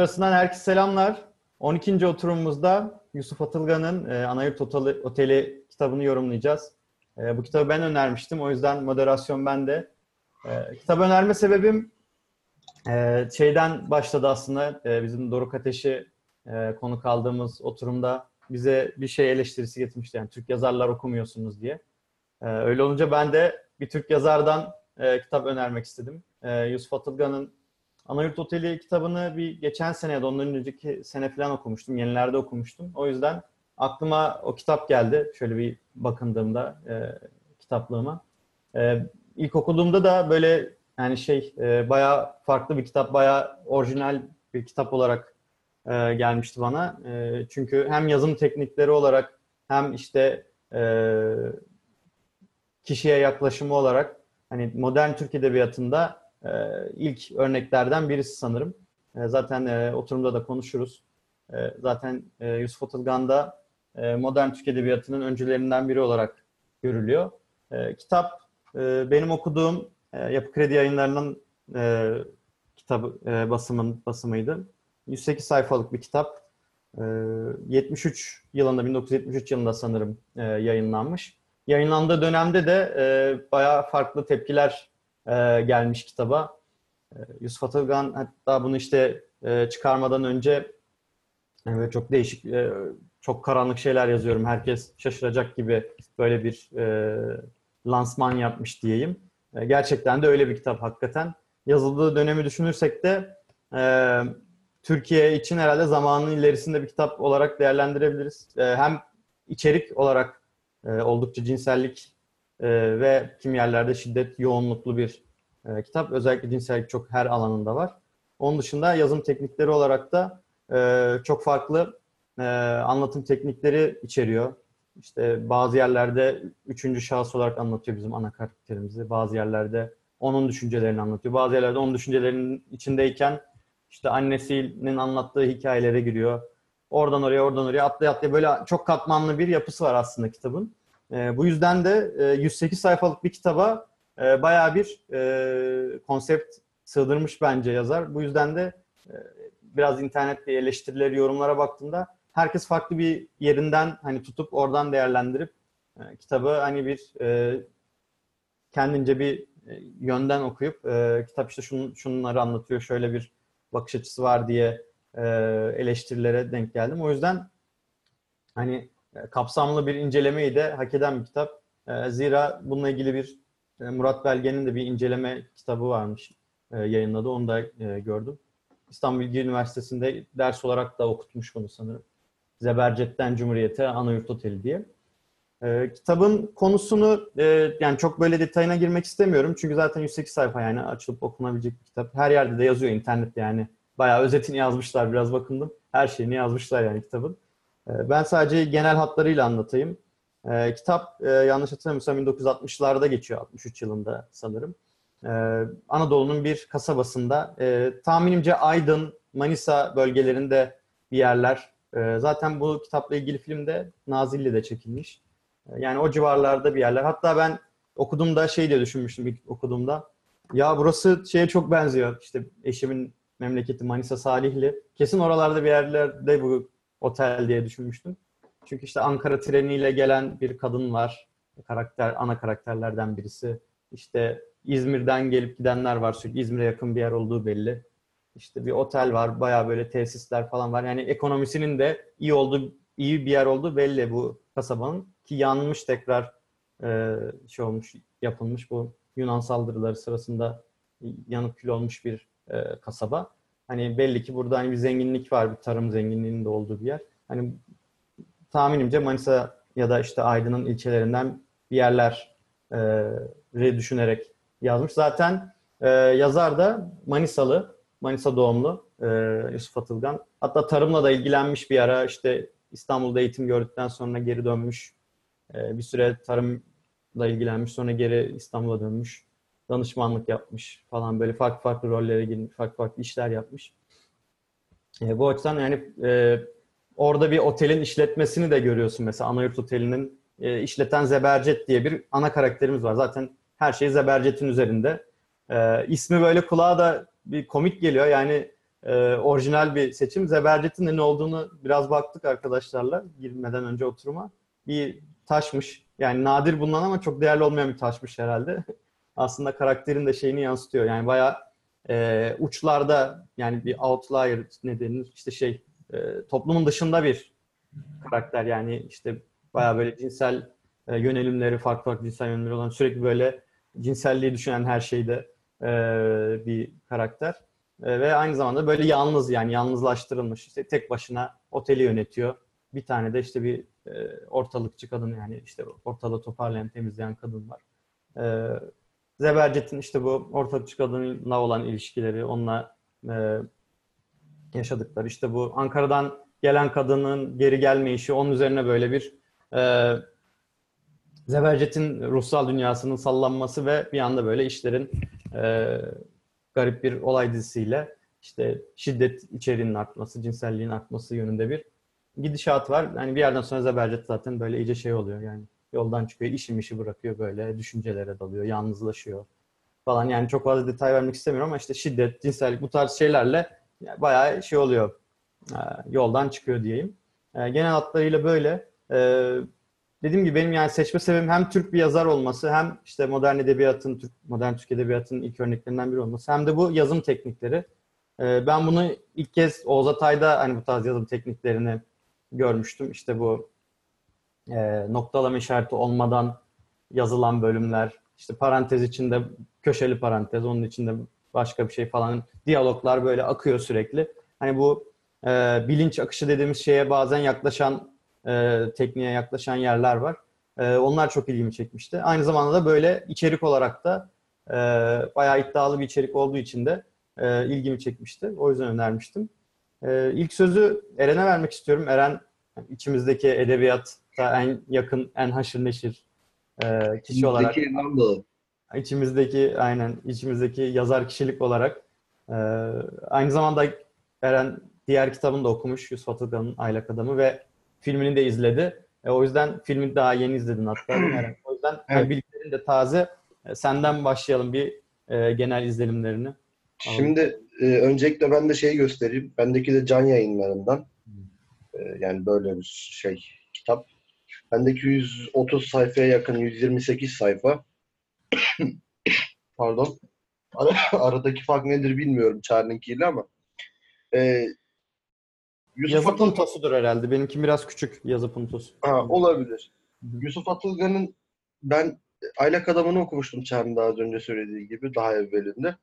Satır arasından herkese selamlar. 12. oturumumuzda Yusuf Atılgan'ın e, Anayurt Oteli, Oteli kitabını yorumlayacağız. E, bu kitabı ben önermiştim. O yüzden moderasyon bende. E, kitabı önerme sebebim e, şeyden başladı aslında. E, bizim Doruk Ateş'i e, konu kaldığımız oturumda bize bir şey eleştirisi getirmişti. Yani Türk yazarlar okumuyorsunuz diye. E, öyle olunca ben de bir Türk yazardan e, kitap önermek istedim. E, Yusuf Atılgan'ın Anayurt Oteli kitabını bir geçen sene ya da ondan önceki sene falan okumuştum. Yenilerde okumuştum. O yüzden aklıma o kitap geldi. Şöyle bir bakındığımda e, kitaplığıma. E, ilk okuduğumda da böyle yani şey e, bayağı farklı bir kitap, bayağı orijinal bir kitap olarak e, gelmişti bana. E, çünkü hem yazım teknikleri olarak hem işte e, kişiye yaklaşımı olarak hani modern Türk edebiyatında e, ilk örneklerden birisi sanırım. E, zaten e, oturumda da konuşuruz. E, zaten e, Yusuf Atılgan da e, modern Türk edebiyatının öncülerinden biri olarak görülüyor. Kitap benim okuduğum Yapı Kredi yayınlarının e, kitabı basımın basımıydı. 108 sayfalık bir kitap. E, 73 yılında 1973 yılında sanırım yayınlanmış. Yayınlandığı dönemde de e, bayağı farklı tepkiler e, gelmiş kitaba. E, Yusuf Atılgan hatta bunu işte e, çıkarmadan önce e, çok değişik, e, çok karanlık şeyler yazıyorum. Herkes şaşıracak gibi böyle bir e, lansman yapmış diyeyim. E, gerçekten de öyle bir kitap hakikaten. Yazıldığı dönemi düşünürsek de e, Türkiye için herhalde zamanın ilerisinde bir kitap olarak değerlendirebiliriz. E, hem içerik olarak e, oldukça cinsellik e, ve kim yerlerde şiddet yoğunluklu bir e, kitap. Özellikle cinsellik çok her alanında var. Onun dışında yazım teknikleri olarak da e, çok farklı e, anlatım teknikleri içeriyor. İşte bazı yerlerde üçüncü şahıs olarak anlatıyor bizim ana karakterimizi. Bazı yerlerde onun düşüncelerini anlatıyor. Bazı yerlerde onun düşüncelerinin içindeyken işte annesinin anlattığı hikayelere giriyor. Oradan oraya, oradan oraya atlaya atlaya böyle çok katmanlı bir yapısı var aslında kitabın. E, bu yüzden de e, 108 sayfalık bir kitaba e, bayağı bir e, konsept sığdırmış bence yazar. Bu yüzden de e, biraz internette eleştirileri, yorumlara baktığımda herkes farklı bir yerinden hani tutup oradan değerlendirip e, kitabı hani bir e, kendince bir e, yönden okuyup e, kitap işte şun, şunları anlatıyor, şöyle bir bakış açısı var diye e, eleştirilere denk geldim. O yüzden hani kapsamlı bir incelemeyi de hak eden bir kitap. E, zira bununla ilgili bir e, Murat Belge'nin de bir inceleme kitabı varmış yayınladı. Onu da gördüm. İstanbul Bilgi Üniversitesi'nde ders olarak da okutmuş bunu sanırım. Zebercet'ten Cumhuriyet'e Anayurt Oteli diye. kitabın konusunu yani çok böyle detayına girmek istemiyorum. Çünkü zaten 108 sayfa yani açılıp okunabilecek bir kitap. Her yerde de yazıyor internette yani. Bayağı özetini yazmışlar biraz bakındım. Her şeyini yazmışlar yani kitabın. Ee, ben sadece genel hatlarıyla anlatayım. E, kitap e, yanlış hatırlamıyorsam 1960'larda geçiyor, 63 yılında sanırım. E, Anadolu'nun bir kasabasında, e, tahminimce Aydın, Manisa bölgelerinde bir yerler. Zaten bu kitapla ilgili film de Nazilli'de çekilmiş. Yani o civarlarda bir yerler. Hatta ben okuduğumda şey diye düşünmüştüm ilk okuduğumda. Ya burası şeye çok benziyor. İşte eşimin memleketi Manisa Salihli. Kesin oralarda bir yerlerde bu otel diye düşünmüştüm. Çünkü işte Ankara treniyle gelen bir kadın var. Karakter, ana karakterlerden birisi. İşte İzmir'den gelip gidenler var sürekli. İzmir'e yakın bir yer olduğu belli. İşte bir otel var. Bayağı böyle tesisler falan var. Yani ekonomisinin de iyi olduğu, iyi bir yer olduğu belli bu kasabanın. Ki yanmış tekrar e, şey olmuş, yapılmış bu Yunan saldırıları sırasında yanıp kül olmuş bir e, kasaba. Hani belli ki burada hani bir zenginlik var, bir tarım zenginliğinin de olduğu bir yer. Hani tahminimce Manisa ya da işte Aydın'ın ilçelerinden bir yerler e, düşünerek yazmış. Zaten e, yazar da Manisalı, Manisa doğumlu e, Yusuf Atılgan. Hatta tarımla da ilgilenmiş bir ara işte İstanbul'da eğitim gördükten sonra geri dönmüş. E, bir süre tarımla ilgilenmiş sonra geri İstanbul'a dönmüş danışmanlık yapmış falan böyle farklı farklı rollere girmiş, farklı farklı işler yapmış. E, bu açıdan yani e, orada bir otelin işletmesini de görüyorsun mesela Anayurt Oteli'nin e, işleten Zebercet diye bir ana karakterimiz var. Zaten her şey Zebercet'in üzerinde. E, ismi böyle kulağa da bir komik geliyor. Yani e, orijinal bir seçim. Zebercet'in de ne olduğunu biraz baktık arkadaşlarla girmeden önce oturuma. Bir taşmış. Yani nadir bulunan ama çok değerli olmayan bir taşmış herhalde. Aslında karakterin de şeyini yansıtıyor. Yani bayağı e, uçlarda yani bir outlier ne denir işte şey e, toplumun dışında bir karakter yani işte bayağı böyle cinsel e, yönelimleri farklı farklı cinsel yönelimleri olan sürekli böyle cinselliği düşünen her şeyde e, bir karakter. E, ve aynı zamanda böyle yalnız yani yalnızlaştırılmış işte tek başına oteli yönetiyor. Bir tane de işte bir e, ortalıkçı kadın yani işte ortalığı toparlayan temizleyen kadın var. E, Zebercet'in işte bu ortalıkçı kadınla olan ilişkileri, onunla e, yaşadıkları işte bu Ankara'dan gelen kadının geri gelme işi onun üzerine böyle bir e, Zebercet'in ruhsal dünyasının sallanması ve bir anda böyle işlerin e, garip bir olay dizisiyle işte şiddet içeriğinin artması, cinselliğin artması yönünde bir gidişat var. Yani bir yerden sonra Zebercet zaten böyle iyice şey oluyor yani yoldan çıkıyor, işim işi bırakıyor böyle, düşüncelere dalıyor, yalnızlaşıyor falan. Yani çok fazla detay vermek istemiyorum ama işte şiddet, cinsellik bu tarz şeylerle bayağı şey oluyor, yoldan çıkıyor diyeyim. Genel hatlarıyla böyle. Dediğim gibi benim yani seçme sebebim hem Türk bir yazar olması hem işte modern edebiyatın, Türk, modern Türk edebiyatının ilk örneklerinden biri olması hem de bu yazım teknikleri. Ben bunu ilk kez Oğuz Atay'da hani bu tarz yazım tekniklerini görmüştüm. İşte bu e, noktalama işareti olmadan yazılan bölümler, işte parantez içinde köşeli parantez, onun içinde başka bir şey falan, diyaloglar böyle akıyor sürekli. Hani bu e, bilinç akışı dediğimiz şeye bazen yaklaşan, e, tekniğe yaklaşan yerler var. E, onlar çok ilgimi çekmişti. Aynı zamanda da böyle içerik olarak da e, bayağı iddialı bir içerik olduğu için de e, ilgimi çekmişti. O yüzden önermiştim. E, ilk sözü Eren'e vermek istiyorum. Eren içimizdeki edebiyat en yakın, en haşır neşir e, kişi olarak. İrlandalı. İçimizdeki aynen içimizdeki yazar kişilik olarak e, aynı zamanda Eren diğer kitabını da okumuş Yusuf Atılgan'ın Aylak Adamı ve filmini de izledi. E, o yüzden filmi daha yeni izledin hatta Eren. O yüzden evet. hani bilgilerin de taze. E, senden başlayalım bir e, genel izlenimlerini. Şimdi e, öncelikle ben de şeyi göstereyim. Bendeki de can yayınlarından. E, yani böyle bir şey kitap. Bendeki 130 sayfaya yakın 128 sayfa. Pardon. Ar aradaki fark nedir bilmiyorum Çağrı'nınkiyle ama. Ee, Yusuf yazı Atıl... puntosudur herhalde. Benimki biraz küçük yazı puntosu. Ha, olabilir. Hı-hı. Yusuf Atılgan'ın ben Aylak Adamı'nı okumuştum Çağrı'nın daha az önce söylediği gibi daha evvelinde.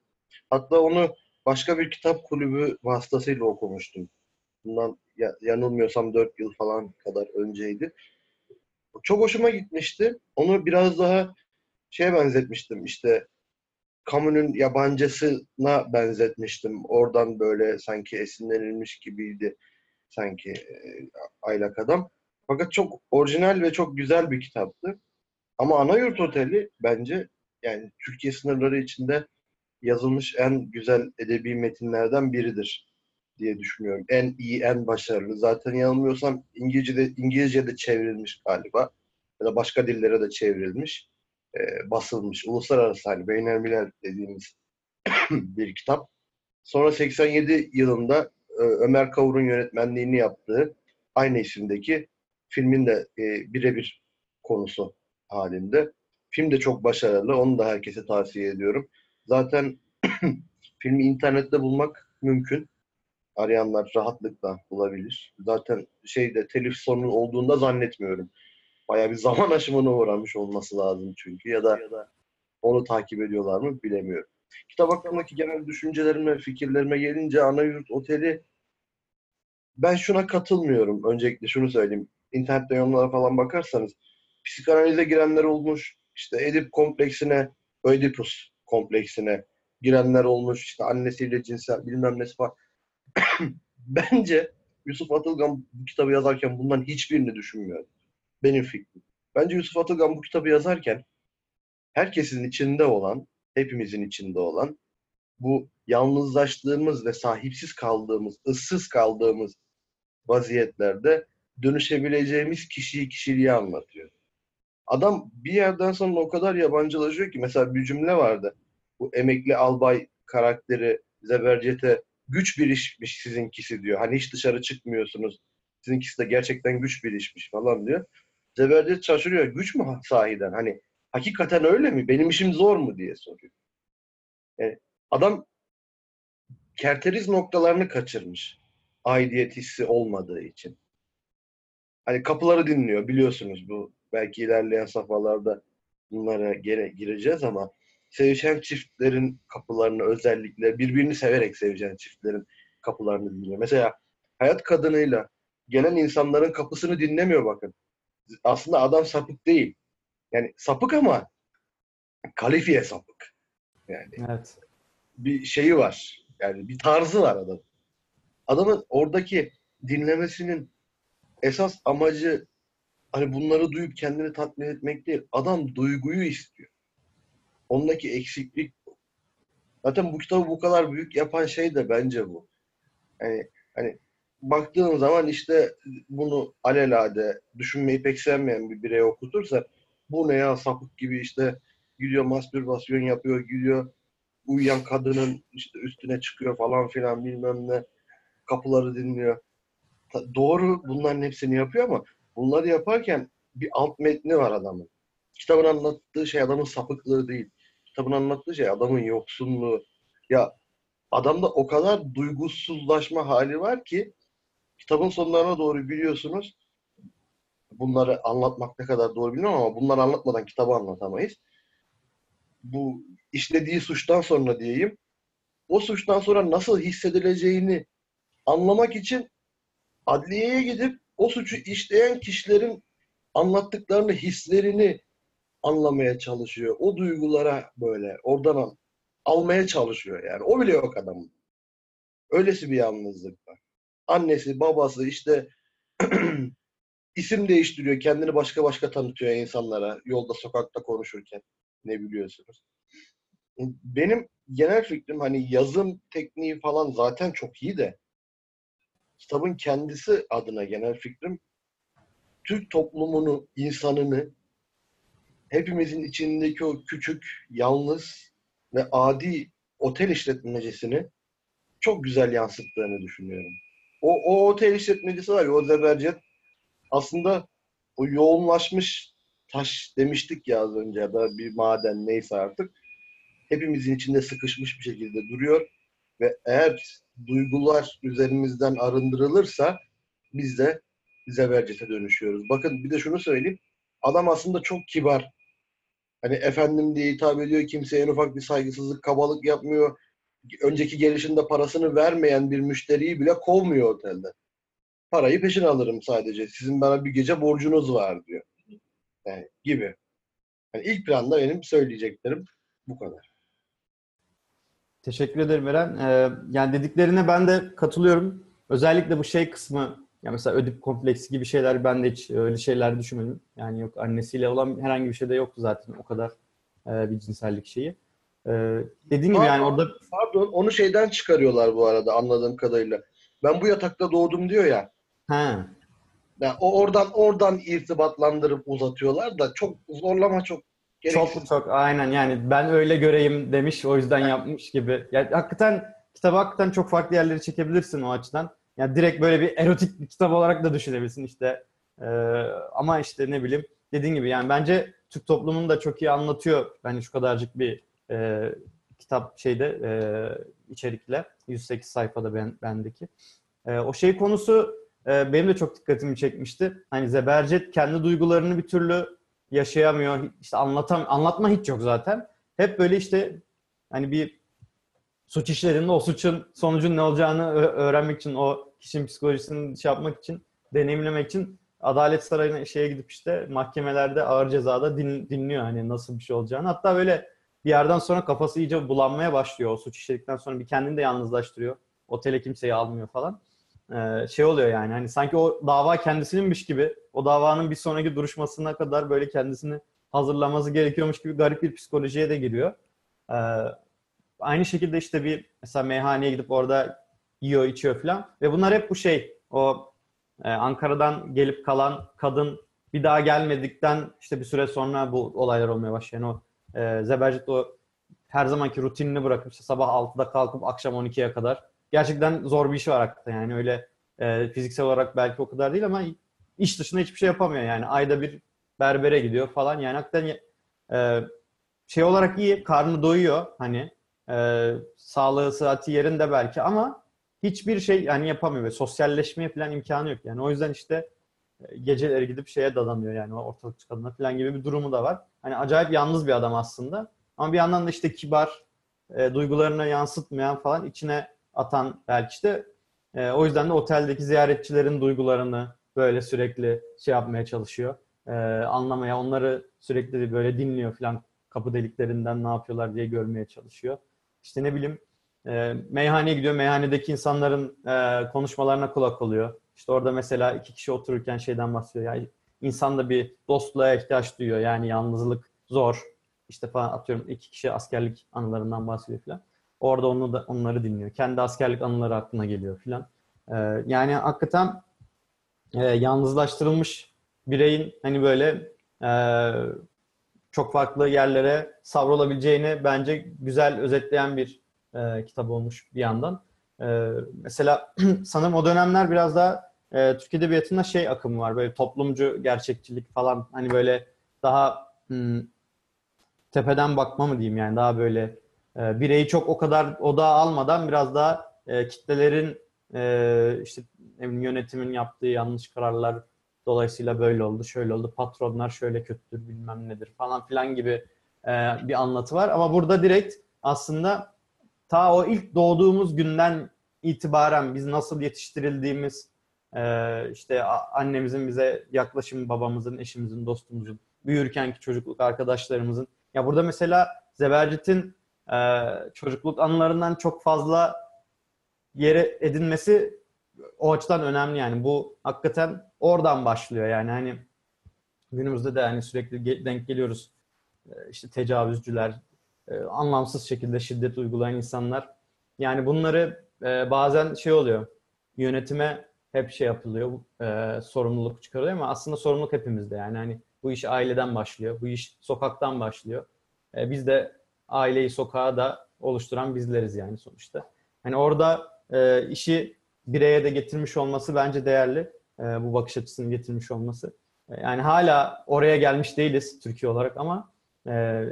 Hatta onu başka bir kitap kulübü vasıtasıyla okumuştum. Bundan yanılmıyorsam 4 yıl falan kadar önceydi. Çok hoşuma gitmişti. Onu biraz daha şeye benzetmiştim işte kamunun yabancısına benzetmiştim. Oradan böyle sanki esinlenilmiş gibiydi sanki e, Aylak Adam. Fakat çok orijinal ve çok güzel bir kitaptı. Ama Anayurt Oteli bence yani Türkiye sınırları içinde yazılmış en güzel edebi metinlerden biridir diye düşünüyorum. En iyi, en başarılı. Zaten yanılmıyorsam İngilizce'de, İngilizce'de çevrilmiş galiba. Ya da başka dillere de çevrilmiş. E, basılmış. Uluslararası hani Beynelmilel dediğimiz bir kitap. Sonra 87 yılında e, Ömer Kavur'un yönetmenliğini yaptığı aynı isimdeki filmin de e, birebir konusu halinde. Film de çok başarılı. Onu da herkese tavsiye ediyorum. Zaten filmi internette bulmak mümkün arayanlar rahatlıkla bulabilir. Zaten şeyde telif sorunu olduğunda zannetmiyorum. Baya bir zaman aşımına uğramış olması lazım çünkü ya da, ya da onu takip ediyorlar mı bilemiyorum. Kitap hakkındaki genel düşüncelerime, fikirlerime gelince Anayurt Oteli ben şuna katılmıyorum. Öncelikle şunu söyleyeyim. İnternette yorumlara falan bakarsanız psikanalize girenler olmuş. İşte Edip kompleksine, Oedipus kompleksine girenler olmuş. İşte annesiyle cinsel bilmem nesi var. Bence Yusuf Atılgan bu kitabı yazarken bundan hiçbirini düşünmüyor. Benim fikrim. Bence Yusuf Atılgan bu kitabı yazarken herkesin içinde olan, hepimizin içinde olan bu yalnızlaştığımız ve sahipsiz kaldığımız, ıssız kaldığımız vaziyetlerde dönüşebileceğimiz kişiyi, kişiliği anlatıyor. Adam bir yerden sonra o kadar yabancılaşıyor ki mesela bir cümle vardı. Bu emekli albay karakteri Zebercet'e güç bir işmiş sizinkisi diyor. Hani hiç dışarı çıkmıyorsunuz. Sizinkisi de gerçekten güç bir işmiş falan diyor. Zebercet şaşırıyor. Güç mü sahiden? Hani hakikaten öyle mi? Benim işim zor mu diye soruyor. Yani adam kerteriz noktalarını kaçırmış. Aidiyet hissi olmadığı için. Hani kapıları dinliyor biliyorsunuz bu. Belki ilerleyen safhalarda bunlara gene gireceğiz ama sevişen çiftlerin kapılarını özellikle birbirini severek sevişen çiftlerin kapılarını dinliyor. Mesela hayat kadınıyla gelen insanların kapısını dinlemiyor bakın. Aslında adam sapık değil. Yani sapık ama kalifiye sapık. Yani Evet. bir şeyi var. Yani bir tarzı var adam. Adamın oradaki dinlemesinin esas amacı hani bunları duyup kendini tatmin etmek değil. Adam duyguyu istiyor. Ondaki eksiklik. Zaten bu kitabı bu kadar büyük yapan şey de bence bu. Yani hani baktığın zaman işte bunu alelade düşünmeyi pek sevmeyen bir birey okutursa bu ne ya sapık gibi işte gidiyor mastürbasyon yapıyor, gidiyor uyuyan kadının işte üstüne çıkıyor falan filan bilmem ne kapıları dinliyor. Doğru bunların hepsini yapıyor ama bunları yaparken bir alt metni var adamın. Kitabın anlattığı şey adamın sapıklığı değil. Kitabın anlattığı şey adamın yoksunluğu. Ya adamda o kadar duygusuzlaşma hali var ki kitabın sonlarına doğru biliyorsunuz bunları anlatmak ne kadar doğru bilmiyorum ama bunları anlatmadan kitabı anlatamayız. Bu işlediği suçtan sonra diyeyim o suçtan sonra nasıl hissedileceğini anlamak için adliyeye gidip o suçu işleyen kişilerin anlattıklarını, hislerini anlamaya çalışıyor. O duygulara böyle oradan al- almaya çalışıyor yani. O bile yok adamın. Öylesi bir yalnızlık var. Annesi, babası işte isim değiştiriyor. Kendini başka başka tanıtıyor insanlara. Yolda, sokakta konuşurken. Ne biliyorsunuz. Benim genel fikrim hani yazım tekniği falan zaten çok iyi de kitabın kendisi adına genel fikrim Türk toplumunu, insanını hepimizin içindeki o küçük, yalnız ve adi otel işletmecisini çok güzel yansıttığını düşünüyorum. O, o otel işletmecisi var ya, o Zebercet aslında o yoğunlaşmış taş demiştik ya az önce ya da bir maden neyse artık hepimizin içinde sıkışmış bir şekilde duruyor ve eğer duygular üzerimizden arındırılırsa biz de zebercete dönüşüyoruz. Bakın bir de şunu söyleyeyim. Adam aslında çok kibar. Hani efendim diye hitap ediyor. Kimseye en ufak bir saygısızlık, kabalık yapmıyor. Önceki gelişinde parasını vermeyen bir müşteriyi bile kovmuyor otelde. Parayı peşin alırım sadece. Sizin bana bir gece borcunuz var diyor. Yani gibi. Yani ilk planda benim söyleyeceklerim bu kadar. Teşekkür ederim Eren. Ee, yani dediklerine ben de katılıyorum. Özellikle bu şey kısmı, ya mesela ödip kompleksi gibi şeyler ben de hiç öyle şeyler düşünmedim. Yani yok annesiyle olan herhangi bir şey de yoktu zaten o kadar e, bir cinsellik şeyi. Ee, dediğim gibi yani orada Pardon, onu şeyden çıkarıyorlar bu arada anladığım kadarıyla. Ben bu yatakta doğdum diyor ya. ha, Yani o oradan oradan irtibatlandırıp uzatıyorlar da çok zorlama çok gereksiz. çok çok aynen yani ben öyle göreyim demiş o yüzden yapmış gibi. Yani hakikaten kitabı hakikaten çok farklı yerlere çekebilirsin o açıdan. Yani direkt böyle bir erotik bir kitap olarak da düşünebilirsin işte. Ee, ama işte ne bileyim dediğin gibi yani bence Türk toplumunu da çok iyi anlatıyor. Bence şu kadarcık bir e, kitap şeyde e, içerikle 108 sayfada ben, bendeki. E, o şey konusu e, benim de çok dikkatimi çekmişti. Hani Zebercet kendi duygularını bir türlü yaşayamıyor. İşte anlatam anlatma hiç yok zaten. Hep böyle işte hani bir suç işlerinde o suçun sonucun ne olacağını öğrenmek için o kişinin psikolojisini şey yapmak için deneyimlemek için Adalet Sarayı'na şeye gidip işte mahkemelerde ağır cezada din, dinliyor hani nasıl bir şey olacağını. Hatta böyle bir yerden sonra kafası iyice bulanmaya başlıyor. O suç işledikten sonra bir kendini de yalnızlaştırıyor. Otele kimseyi almıyor falan. Ee, şey oluyor yani hani sanki o dava kendisininmiş gibi o davanın bir sonraki duruşmasına kadar böyle kendisini hazırlaması gerekiyormuş gibi garip bir psikolojiye de giriyor. Ee, aynı şekilde işte bir mesela meyhaneye gidip orada yiyor içiyor falan ve bunlar hep bu şey o e, Ankara'dan gelip kalan kadın bir daha gelmedikten işte bir süre sonra bu olaylar olmaya başlayan o e, Zebercet o her zamanki rutinini bırakıp işte sabah 6'da kalkıp akşam 12'ye kadar gerçekten zor bir işi var hakikaten. Yani öyle e, fiziksel olarak belki o kadar değil ama iş dışında hiçbir şey yapamıyor yani. Ayda bir berbere gidiyor falan. Yani hakikaten e, şey olarak iyi, karnı doyuyor hani. E, sağlığı, sıhhati yerinde belki ama hiçbir şey yani yapamıyor ve sosyalleşmeye falan imkanı yok. Yani o yüzden işte e, geceleri gidip şeye dadanıyor yani o ortalık çıkadına falan gibi bir durumu da var. Hani acayip yalnız bir adam aslında. Ama bir yandan da işte kibar, e, duygularına yansıtmayan falan içine atan belki işte e, o yüzden de oteldeki ziyaretçilerin duygularını böyle sürekli şey yapmaya çalışıyor. E, anlamaya, onları sürekli böyle dinliyor falan kapı deliklerinden ne yapıyorlar diye görmeye çalışıyor. İşte ne bileyim e, meyhaneye gidiyor, meyhanedeki insanların e, konuşmalarına kulak oluyor. İşte orada mesela iki kişi otururken şeyden bahsediyor. Yani insan da bir dostluğa ihtiyaç duyuyor. Yani yalnızlık zor. İşte falan atıyorum iki kişi askerlik anılarından bahsediyor falan. Orada onu da onları dinliyor. Kendi askerlik anıları aklına geliyor falan. Ee, yani hakikaten e, yalnızlaştırılmış bireyin hani böyle e, çok farklı yerlere savrulabileceğini bence güzel özetleyen bir e, kitap olmuş bir yandan. E, mesela sanırım o dönemler biraz daha e, Türk Edebiyatı'nda şey akımı var. Böyle toplumcu gerçekçilik falan hani böyle daha hmm, tepeden bakma mı diyeyim yani daha böyle e, bireyi çok o kadar odağa almadan biraz daha e, kitlelerin e, işte yönetimin yaptığı yanlış kararlar dolayısıyla böyle oldu, şöyle oldu, patronlar şöyle kötüdür bilmem nedir falan filan gibi e, bir anlatı var. Ama burada direkt aslında ta o ilk doğduğumuz günden itibaren biz nasıl yetiştirildiğimiz, e, işte annemizin bize yaklaşımı, babamızın, eşimizin, dostumuzun, büyürkenki çocukluk arkadaşlarımızın. Ya burada mesela Zebercet'in e, çocukluk anılarından çok fazla yere edinmesi o açıdan önemli yani. Bu hakikaten oradan başlıyor yani hani günümüzde de hani sürekli denk geliyoruz. E, işte tecavüzcüler, e, anlamsız şekilde şiddet uygulayan insanlar. Yani bunları e, bazen şey oluyor. Yönetime hep şey yapılıyor. e, sorumluluk çıkarılıyor ama aslında sorumluluk hepimizde yani hani bu iş aileden başlıyor. Bu iş sokaktan başlıyor. E, biz de aileyi sokağa da oluşturan bizleriz yani sonuçta. Hani orada e, işi bireye de getirmiş olması bence değerli. E, bu bakış açısını getirmiş olması. E, yani hala oraya gelmiş değiliz Türkiye olarak ama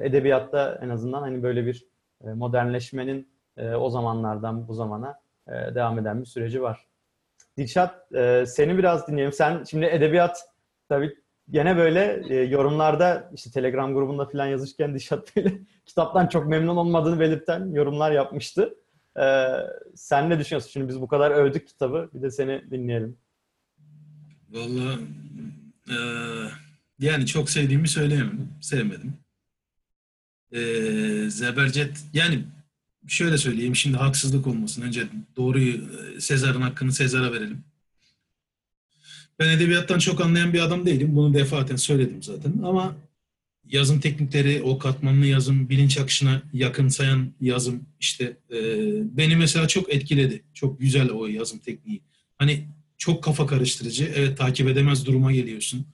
edebiyatta en azından hani böyle bir e, modernleşmenin e, o zamanlardan bu zamana e, devam eden bir süreci var. Dilşat e, seni biraz dinleyelim. Sen şimdi edebiyat tabii gene böyle e, yorumlarda işte Telegram grubunda falan yazışken Dilşat böyle kitaptan çok memnun olmadığını belirten yorumlar yapmıştı. E, sen ne düşünüyorsun? Şimdi biz bu kadar övdük kitabı. Bir de seni dinleyelim. Vallahi eee, yani çok sevdiğimi söyleyemem. Sevmedim. Eee Zebercet yani şöyle söyleyeyim şimdi haksızlık olmasın. Önce doğruyu e, Sezar'ın hakkını Sezar'a verelim. Ben edebiyattan çok anlayan bir adam değilim. Bunu defaten söyledim zaten. Ama yazım teknikleri, o katmanlı yazım, bilinç akışına yakınsayan yazım işte e, beni mesela çok etkiledi. Çok güzel o yazım tekniği. Hani çok kafa karıştırıcı. Evet takip edemez duruma geliyorsun.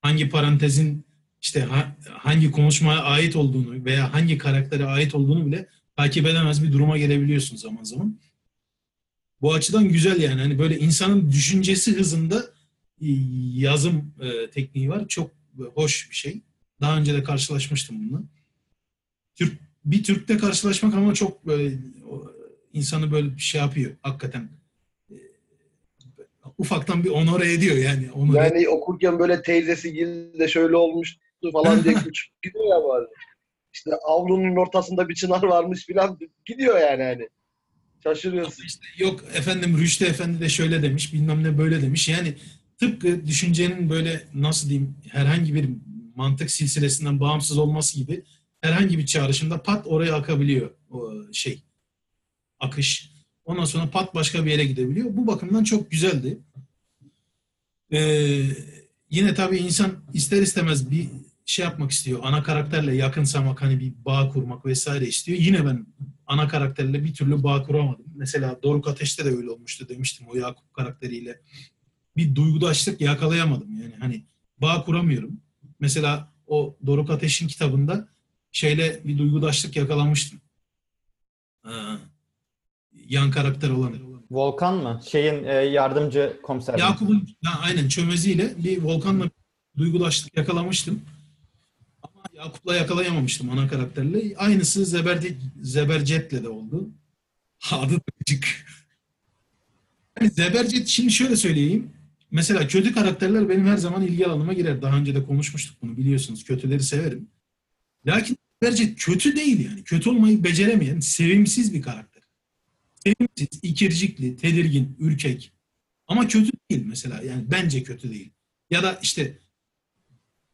Hangi parantezin işte ha- hangi konuşmaya ait olduğunu veya hangi karaktere ait olduğunu bile takip edemez bir duruma gelebiliyorsun zaman zaman. Bu açıdan güzel yani. Hani böyle insanın düşüncesi hızında e, yazım e, tekniği var. Çok hoş bir şey. Daha önce de karşılaşmıştım bununla. Türk bir Türk'te karşılaşmak ama çok böyle insanı böyle bir şey yapıyor hakikaten. E, ufaktan bir onore ediyor yani. Onore Yani okurken böyle teyzesi gibi de şöyle olmuştu falan diye küçük gidiyor ya bari. İşte avlunun ortasında bir çınar varmış filan gidiyor yani hani. Şaşırıyorsun. İşte yok efendim Rüştü Efendi de şöyle demiş bilmem ne böyle demiş. Yani tıpkı düşüncenin böyle nasıl diyeyim herhangi bir mantık silsilesinden bağımsız olması gibi herhangi bir çağrışımda pat oraya akabiliyor o şey akış. Ondan sonra pat başka bir yere gidebiliyor. Bu bakımdan çok güzeldi. Ee, yine tabii insan ister istemez bir şey yapmak istiyor. Ana karakterle yakınsamak, hani bir bağ kurmak vesaire istiyor. Yine ben ana karakterle bir türlü bağ kuramadım. Mesela Doruk Ateş'te de öyle olmuştu demiştim o Yakup karakteriyle. Bir duygudaşlık yakalayamadım yani hani bağ kuramıyorum. Mesela o Doruk Ateş'in kitabında şeyle bir duygudaşlık yakalamıştım. Ha, yan karakter olanı. Volkan mı? Şeyin e, yardımcı komiser. mi? Yakup'un ya aynen çömeziyle bir Volkan'la duygulaştık yakalamıştım. Yakup'la yakalayamamıştım ana karakterle. Aynısı Zeberdi, Zebercet'le de oldu. Adı da gıcık. Yani Zebercet şimdi şöyle söyleyeyim. Mesela kötü karakterler benim her zaman ilgi alanıma girer. Daha önce de konuşmuştuk bunu biliyorsunuz. Kötüleri severim. Lakin Zebercet kötü değil yani. Kötü olmayı beceremeyen, sevimsiz bir karakter. Sevimsiz, ikircikli, tedirgin, ürkek. Ama kötü değil mesela. Yani bence kötü değil. Ya da işte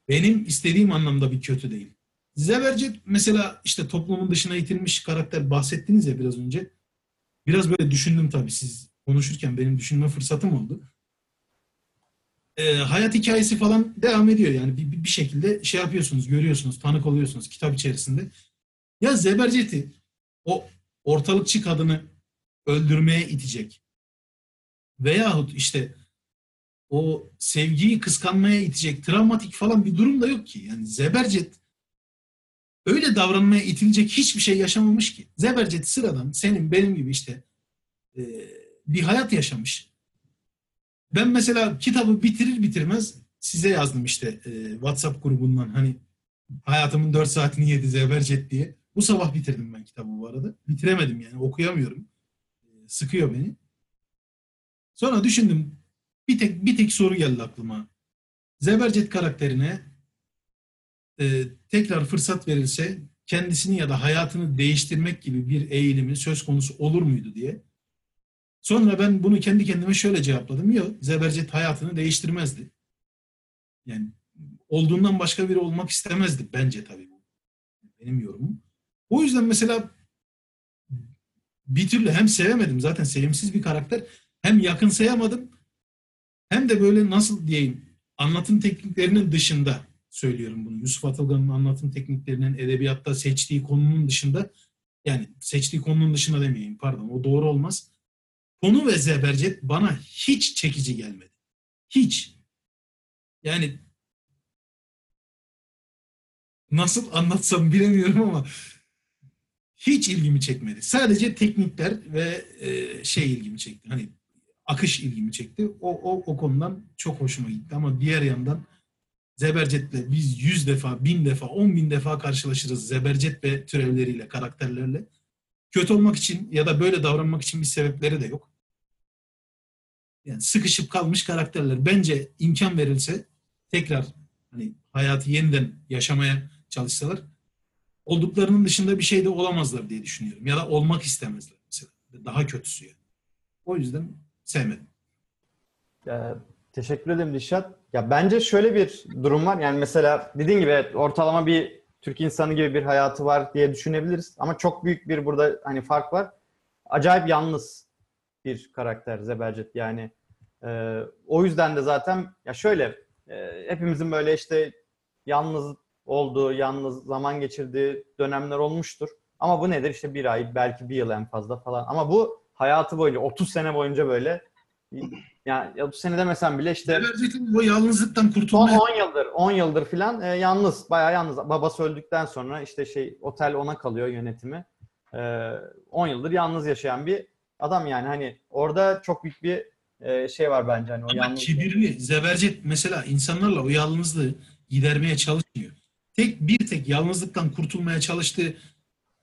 benim istediğim anlamda bir kötü değil. Zebercet mesela işte toplumun dışına itilmiş karakter bahsettiniz ya biraz önce. Biraz böyle düşündüm tabii siz konuşurken benim düşünme fırsatım oldu. Ee, hayat hikayesi falan devam ediyor yani bir, bir- şekilde şey yapıyorsunuz, görüyorsunuz, tanık oluyorsunuz kitap içerisinde. Ya Zebercet'i o ortalıkçı kadını öldürmeye itecek veyahut işte o sevgiyi kıskanmaya itecek travmatik falan bir durum da yok ki. Yani Zebercet öyle davranmaya itilecek hiçbir şey yaşamamış ki. Zebercet sıradan senin benim gibi işte e, bir hayat yaşamış. Ben mesela kitabı bitirir bitirmez size yazdım işte e, WhatsApp grubundan hani hayatımın 4 saatini yedi Zebercet diye. Bu sabah bitirdim ben kitabı bu arada. Bitiremedim yani okuyamıyorum. E, sıkıyor beni. Sonra düşündüm bir tek bir tek soru geldi aklıma. Zebercet karakterine e, tekrar fırsat verilse kendisini ya da hayatını değiştirmek gibi bir eğilimi söz konusu olur muydu diye. Sonra ben bunu kendi kendime şöyle cevapladım. Yok, Zebercet hayatını değiştirmezdi. Yani olduğundan başka biri olmak istemezdi bence tabii bu. Benim yorumum. O yüzden mesela bir türlü hem sevemedim zaten sevimsiz bir karakter hem yakınsayamadım hem de böyle nasıl diyeyim anlatım tekniklerinin dışında söylüyorum bunu. Yusuf Atılgan'ın anlatım tekniklerinin edebiyatta seçtiği konunun dışında yani seçtiği konunun dışında demeyeyim pardon o doğru olmaz. Konu ve Zebercet bana hiç çekici gelmedi. Hiç. Yani nasıl anlatsam bilemiyorum ama hiç ilgimi çekmedi. Sadece teknikler ve e, şey ilgimi çekti. Hani akış ilgimi çekti. O, o, o konudan çok hoşuma gitti. Ama diğer yandan Zebercet'le biz yüz defa, bin defa, on bin defa karşılaşırız. Zebercet ve türevleriyle, karakterlerle. Kötü olmak için ya da böyle davranmak için bir sebepleri de yok. Yani sıkışıp kalmış karakterler. Bence imkan verilse tekrar hani hayatı yeniden yaşamaya çalışsalar olduklarının dışında bir şey de olamazlar diye düşünüyorum. Ya da olmak istemezler mesela. Daha kötüsü yani. O yüzden sevmedim. Ee, teşekkür ederim Dişat. Ya bence şöyle bir durum var. Yani mesela dediğin gibi evet, ortalama bir Türk insanı gibi bir hayatı var diye düşünebiliriz. Ama çok büyük bir burada hani fark var. Acayip yalnız bir karakter Zebercet yani. Ee, o yüzden de zaten ya şöyle e, hepimizin böyle işte yalnız olduğu, yalnız zaman geçirdiği dönemler olmuştur. Ama bu nedir? İşte bir ay, belki bir yıl en fazla falan. Ama bu hayatı boyunca, 30 sene boyunca böyle yani 30 sene demesem bile işte bu yalnızlıktan son kurtulmaya 10 yıldır, 10 yıldır filan e, yalnız, bayağı yalnız. Babası öldükten sonra işte şey otel ona kalıyor yönetimi. E, 10 yıldır yalnız yaşayan bir adam yani hani orada çok büyük bir e, şey var bence hani o Ama yalnız. kibirli. Zebercet mesela insanlarla o yalnızlığı gidermeye çalışmıyor. Tek bir tek yalnızlıktan kurtulmaya çalıştığı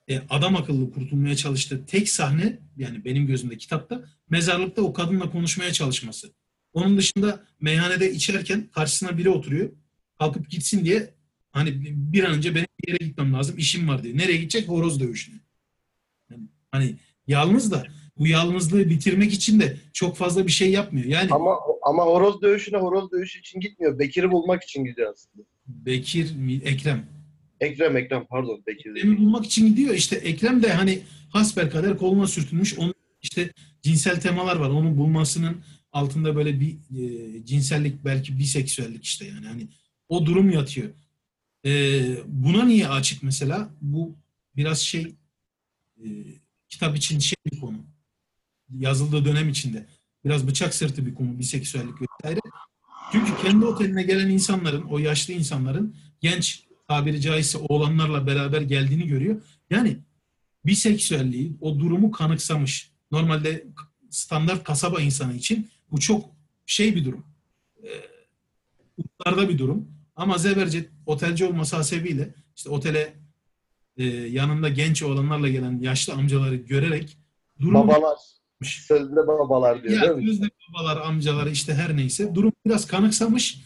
e, adam akıllı kurtulmaya çalıştığı tek sahne yani benim gözümde kitapta mezarlıkta o kadınla konuşmaya çalışması. Onun dışında meyhanede içerken karşısına biri oturuyor. Kalkıp gitsin diye hani bir an önce benim bir yere gitmem lazım işim var diye. Nereye gidecek? Horoz dövüşüne. Yani, hani yalnız da bu yalnızlığı bitirmek için de çok fazla bir şey yapmıyor. Yani Ama ama horoz dövüşüne horoz dövüşü için gitmiyor. Bekir'i bulmak için gidiyor aslında. Bekir, mi- Ekrem. Ekrem Ekrem pardon Bekir Ekrem'i bulmak için gidiyor. İşte Ekrem de hani hasbelkader koluna sürtünmüş. Onun işte cinsel temalar var. Onu bulmasının altında böyle bir e, cinsellik belki biseksüellik işte yani. Hani o durum yatıyor. E, buna niye açık mesela? Bu biraz şey e, kitap için şey bir konu. Yazıldığı dönem içinde. Biraz bıçak sırtı bir konu. Biseksüellik vesaire. Çünkü kendi oteline gelen insanların, o yaşlı insanların genç tabiri caizse oğlanlarla beraber geldiğini görüyor. Yani biseksüelliği, o durumu kanıksamış. normalde standart kasaba insanı için bu çok şey bir durum. Ee, uçlarda bir durum. Ama Zebercet otelci olması hasebiyle işte otele e, yanında genç olanlarla gelen yaşlı amcaları görerek durum Babalar. Sözde babalar diyor ya değil mi? babalar, amcaları işte her neyse durum biraz kanıksamış.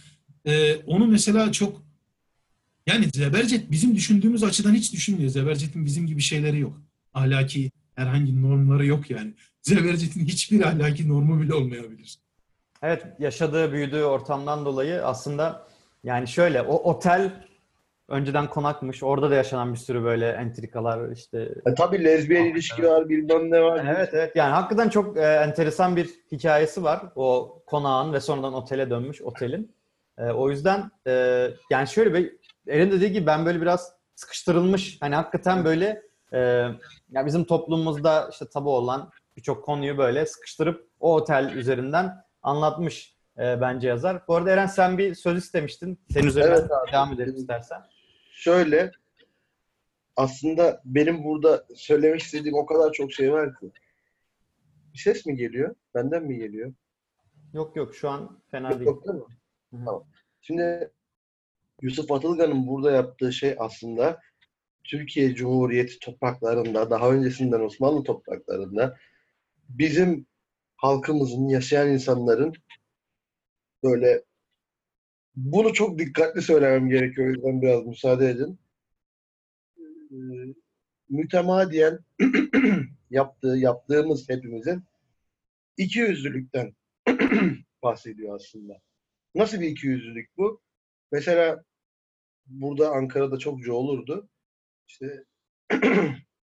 Ee, onu mesela çok yani Zebercet bizim düşündüğümüz açıdan hiç düşünmüyor. Zebercet'in bizim gibi şeyleri yok. Ahlaki herhangi normları yok yani. Zebercet'in hiçbir ahlaki normu bile olmayabilir. Evet, yaşadığı, büyüdüğü ortamdan dolayı aslında yani şöyle o otel önceden konakmış. Orada da yaşanan bir sürü böyle entrikalar işte. E, tabii lezbiyen ilişki var, bilmem ne var. Evet evet yani hakikaten çok e, enteresan bir hikayesi var. O konağın ve sonradan otele dönmüş otelin. E, o yüzden e, yani şöyle bir Erin dediği gibi ben böyle biraz sıkıştırılmış hani hakikaten böyle e, ya bizim toplumumuzda işte tabu olan birçok konuyu böyle sıkıştırıp o otel üzerinden anlatmış e, bence yazar. Bu arada Eren sen bir söz istemiştin. Senin üzerinden Evet abi. devam edelim istersen. Şöyle aslında benim burada söylemek istediğim o kadar çok şey var ki. Bir ses mi geliyor? Benden mi geliyor? Yok yok şu an fena değil. Yok değil mi? Hı hı. Tamam. Şimdi Yusuf Atılgan'ın burada yaptığı şey aslında Türkiye Cumhuriyeti topraklarında, daha öncesinden Osmanlı topraklarında bizim halkımızın, yaşayan insanların böyle bunu çok dikkatli söylemem gerekiyor. O yüzden biraz müsaade edin. Ee, mütemadiyen yaptığı, yaptığımız hepimizin ikiyüzlülükten bahsediyor aslında. Nasıl bir ikiyüzlülük bu? Mesela burada Ankara'da çokça olurdu. İşte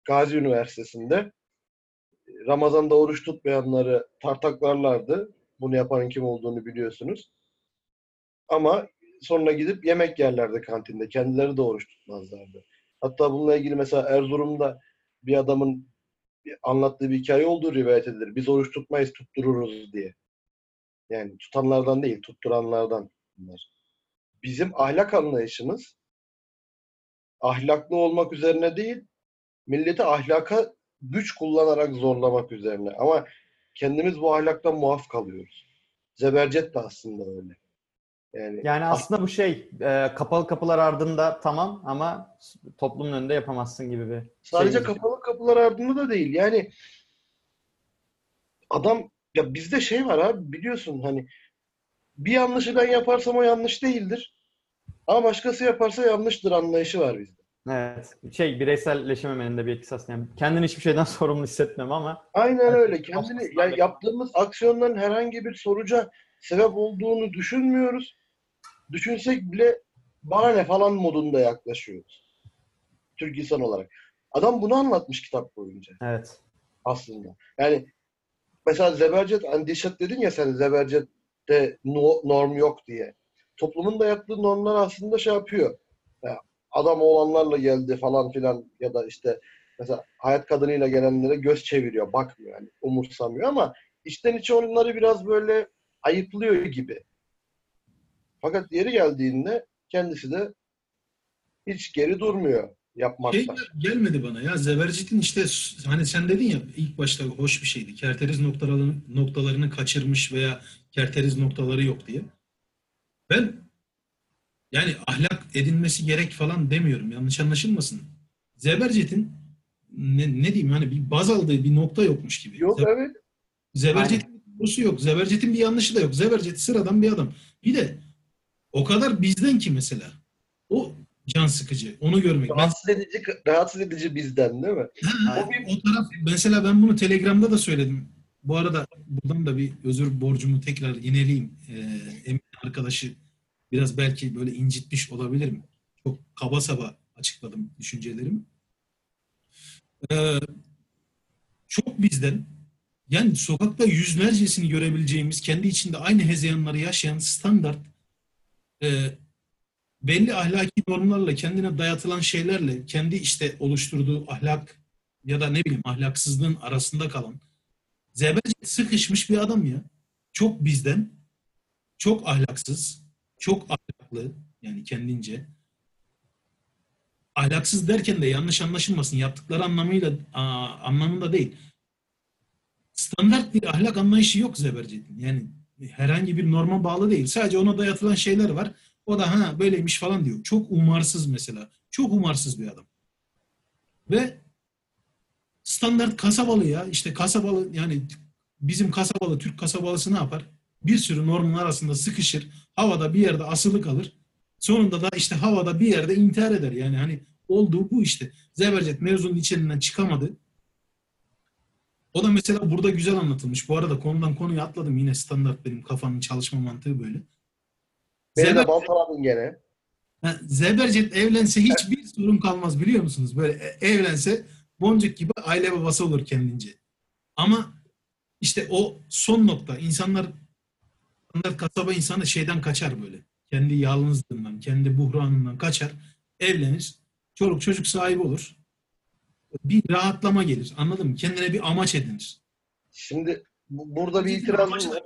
Gazi Üniversitesi'nde Ramazan'da oruç tutmayanları tartaklarlardı. Bunu yapanın kim olduğunu biliyorsunuz. Ama sonra gidip yemek yerlerdi kantinde. Kendileri de oruç tutmazlardı. Hatta bununla ilgili mesela Erzurum'da bir adamın anlattığı bir hikaye olduğu rivayet edilir. Biz oruç tutmayız, tuttururuz diye. Yani tutanlardan değil, tutturanlardan bunlar. Bizim ahlak anlayışımız ahlaklı olmak üzerine değil, milleti ahlaka güç kullanarak zorlamak üzerine. Ama kendimiz bu ahlaktan muaf kalıyoruz. Zebercet de aslında öyle. Yani, Yani aslında bu şey e, kapalı kapılar ardında tamam ama toplumun önünde yapamazsın gibi bir sadece şey. kapalı kapılar ardında da değil. Yani adam ya bizde şey var abi biliyorsun hani bir yanlışı ben yaparsam o yanlış değildir. Ama başkası yaparsa yanlıştır anlayışı var bizde. Evet. Şey bireyselleşememenin de bir etkisi aslında. Yani kendini hiçbir şeyden sorumlu hissetmem ama Aynen öyle. Kendini başkasından ya da- yaptığımız aksiyonların herhangi bir sonuca sebep olduğunu düşünmüyoruz. Düşünsek bile bana ne falan modunda yaklaşıyoruz. Türk insan olarak. Adam bunu anlatmış kitap boyunca evet. aslında. Yani mesela Zebercet, hani Dişat dedin ya sen Zebercet'te no- norm yok diye. Toplumun da yaptığı normlar aslında şey yapıyor. Ya, adam oğlanlarla geldi falan filan ya da işte mesela hayat kadınıyla gelenlere göz çeviriyor, bakmıyor yani umursamıyor ama içten içe onları biraz böyle ayıplıyor gibi. Fakat yeri geldiğinde kendisi de hiç geri durmuyor yapmakta. Şey gelmedi bana ya Zebercet'in işte hani sen dedin ya ilk başta hoş bir şeydi. Kerteriz noktalarını, noktalarını kaçırmış veya kerteriz noktaları yok diye. Ben yani ahlak edinmesi gerek falan demiyorum. Yanlış anlaşılmasın. Zebercet'in ne, ne diyeyim hani bir baz aldığı bir nokta yokmuş gibi. Yok Zeber- evet. Zebercet'in bir doğrusu yok. Zebercet'in bir yanlışı da yok. Zebercet sıradan bir adam. Bir de o kadar bizden ki mesela. O can sıkıcı. Onu görmek. Rahatsız edici, rahatsız edici bizden değil mi? Ha, o taraf mesela ben bunu Telegram'da da söyledim. Bu arada buradan da bir özür borcumu tekrar ineleyeyim. Ee, Emin arkadaşı biraz belki böyle incitmiş olabilirim. Çok kaba saba açıkladım düşüncelerimi. Ee, çok bizden yani sokakta yüzlercesini görebileceğimiz kendi içinde aynı hezeyanları yaşayan standart e, belli ahlaki normlarla kendine dayatılan şeylerle kendi işte oluşturduğu ahlak ya da ne bileyim ahlaksızlığın arasında kalan zebercet sıkışmış bir adam ya. Çok bizden, çok ahlaksız, çok ahlaklı yani kendince. Ahlaksız derken de yanlış anlaşılmasın yaptıkları anlamıyla aa, anlamında değil. standart bir ahlak anlayışı yok Zebercet'in. Yani herhangi bir norma bağlı değil. Sadece ona dayatılan şeyler var. O da ha böyleymiş falan diyor. Çok umarsız mesela. Çok umarsız bir adam. Ve standart kasabalı ya. işte kasabalı yani bizim kasabalı, Türk kasabalısı ne yapar? Bir sürü normun arasında sıkışır. Havada bir yerde asılı kalır. Sonunda da işte havada bir yerde intihar eder. Yani hani olduğu bu işte. Zebercet mevzunun içeriğinden çıkamadı. O da mesela burada güzel anlatılmış. Bu arada konudan konuya atladım. Yine standart benim kafanın çalışma mantığı böyle. Beni Zeber- de baltaladın gene. Ha, Zebercet evlense hiçbir sorun kalmaz biliyor musunuz? Böyle e- evlense boncuk gibi aile babası olur kendince. Ama işte o son nokta. insanlar standart kasaba insanı şeyden kaçar böyle. Kendi yalnızlığından, kendi buhranından kaçar. Evlenir. Çoluk çocuk sahibi olur. Bir rahatlama gelir. Anladın mı? Kendine bir amaç edinir. Şimdi bu- burada bir itirazım var.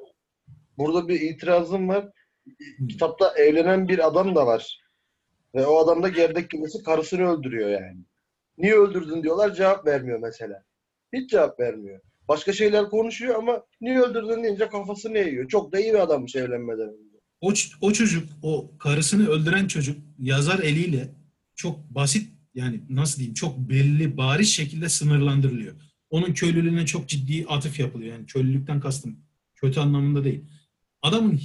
Burada bir itirazım var. Kitapta evlenen bir adam da var. Ve o adam da gerdek kümesi karısını öldürüyor yani. Niye öldürdün diyorlar cevap vermiyor mesela. Hiç cevap vermiyor. Başka şeyler konuşuyor ama niye öldürdün deyince kafasını eğiyor. Çok da iyi bir adammış evlenmeden önce. O, o çocuk, o karısını öldüren çocuk yazar eliyle çok basit yani nasıl diyeyim çok belli bariz şekilde sınırlandırılıyor. Onun köylülüğüne çok ciddi atıf yapılıyor. Yani köylülükten kastım kötü anlamında değil. Adamın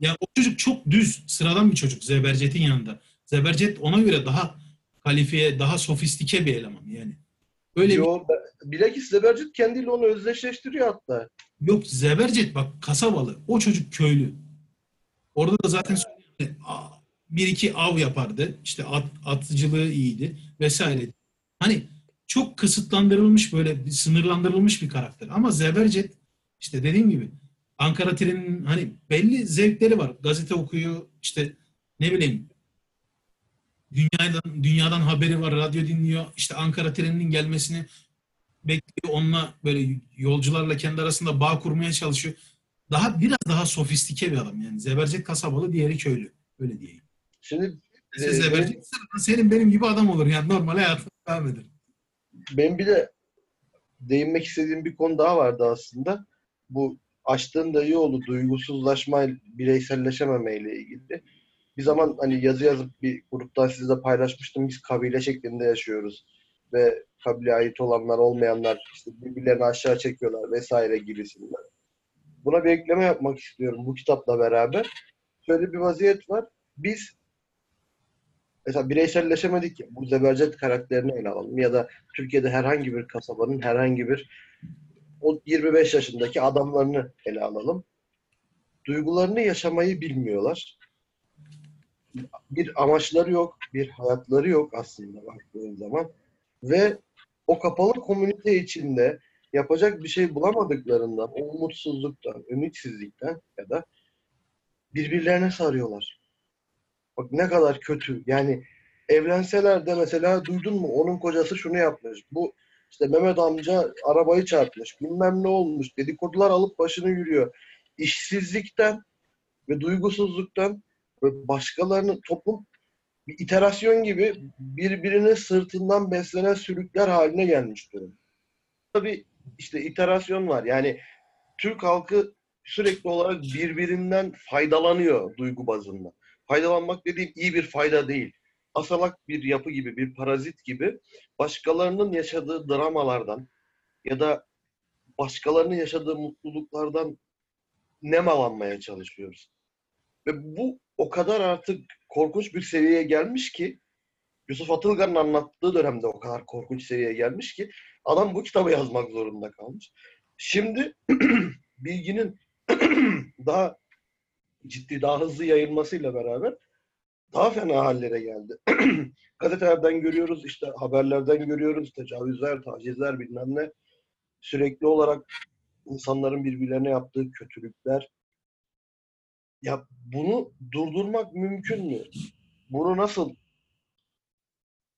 ya o çocuk çok düz, sıradan bir çocuk Zebercet'in yanında. Zebercet ona göre daha kalifiye, daha sofistike bir eleman yani. Öyle bir Yo, be- bilakis Zebercet kendiyle onu özdeşleştiriyor hatta. Yok Zebercet bak kasabalı. O çocuk köylü. Orada da zaten bir iki av yapardı. İşte at, atıcılığı iyiydi vesaire. Hani çok kısıtlandırılmış böyle bir sınırlandırılmış bir karakter. Ama Zebercet işte dediğim gibi Ankara Tren'in hani belli zevkleri var. Gazete okuyor işte ne bileyim dünyadan dünyadan haberi var, radyo dinliyor. İşte Ankara Treni'nin gelmesini bekliyor. Onunla böyle yolcularla kendi arasında bağ kurmaya çalışıyor. Daha biraz daha sofistike bir adam yani. Zebercet kasabalı, diğeri köylü. Öyle diyeyim. Şimdi Siz Ee, Zebercet senin benim gibi adam olur yani normal hayatına devam eder. Ben bir de değinmek istediğim bir konu daha vardı aslında. Bu açtığın da iyi oldu. Duygusuzlaşma, bireyselleşememe ile ilgili. Bir zaman hani yazı yazıp bir gruptan sizle paylaşmıştım. Biz kabile şeklinde yaşıyoruz. Ve kabile ait olanlar, olmayanlar işte birbirlerini aşağı çekiyorlar vesaire gibisinden. Buna bir ekleme yapmak istiyorum bu kitapla beraber. Şöyle bir vaziyet var. Biz mesela bireyselleşemedik ya. Bu Zebercet karakterini ele alalım. Ya da Türkiye'de herhangi bir kasabanın herhangi bir o 25 yaşındaki adamlarını ele alalım. Duygularını yaşamayı bilmiyorlar. Bir amaçları yok, bir hayatları yok aslında baktığın zaman. Ve o kapalı komünite içinde yapacak bir şey bulamadıklarından, o umutsuzluktan, ümitsizlikten ya da birbirlerine sarıyorlar. Bak ne kadar kötü. Yani evlenseler de mesela duydun mu onun kocası şunu yapmış. Bu işte Mehmet amca arabayı çarpmış. Bilmem ne olmuş. Dedikodular alıp başını yürüyor. İşsizlikten ve duygusuzluktan başkalarının toplum bir iterasyon gibi birbirinin sırtından beslenen sürükler haline gelmiş durumda. Tabii işte iterasyon var. Yani Türk halkı sürekli olarak birbirinden faydalanıyor duygu bazında. Faydalanmak dediğim iyi bir fayda değil. Asalak bir yapı gibi, bir parazit gibi başkalarının yaşadığı dramalardan ya da başkalarının yaşadığı mutluluklardan nemalanmaya çalışıyoruz. Ve bu o kadar artık korkunç bir seviyeye gelmiş ki Yusuf Atılgan'ın anlattığı dönemde o kadar korkunç seviyeye gelmiş ki adam bu kitabı yazmak zorunda kalmış. Şimdi bilginin daha ciddi, daha hızlı yayılmasıyla beraber daha fena hallere geldi. Gazetelerden görüyoruz, işte haberlerden görüyoruz, tecavüzler, tacizler bilmem ne. Sürekli olarak insanların birbirlerine yaptığı kötülükler. Ya bunu durdurmak mümkün mü? Bunu nasıl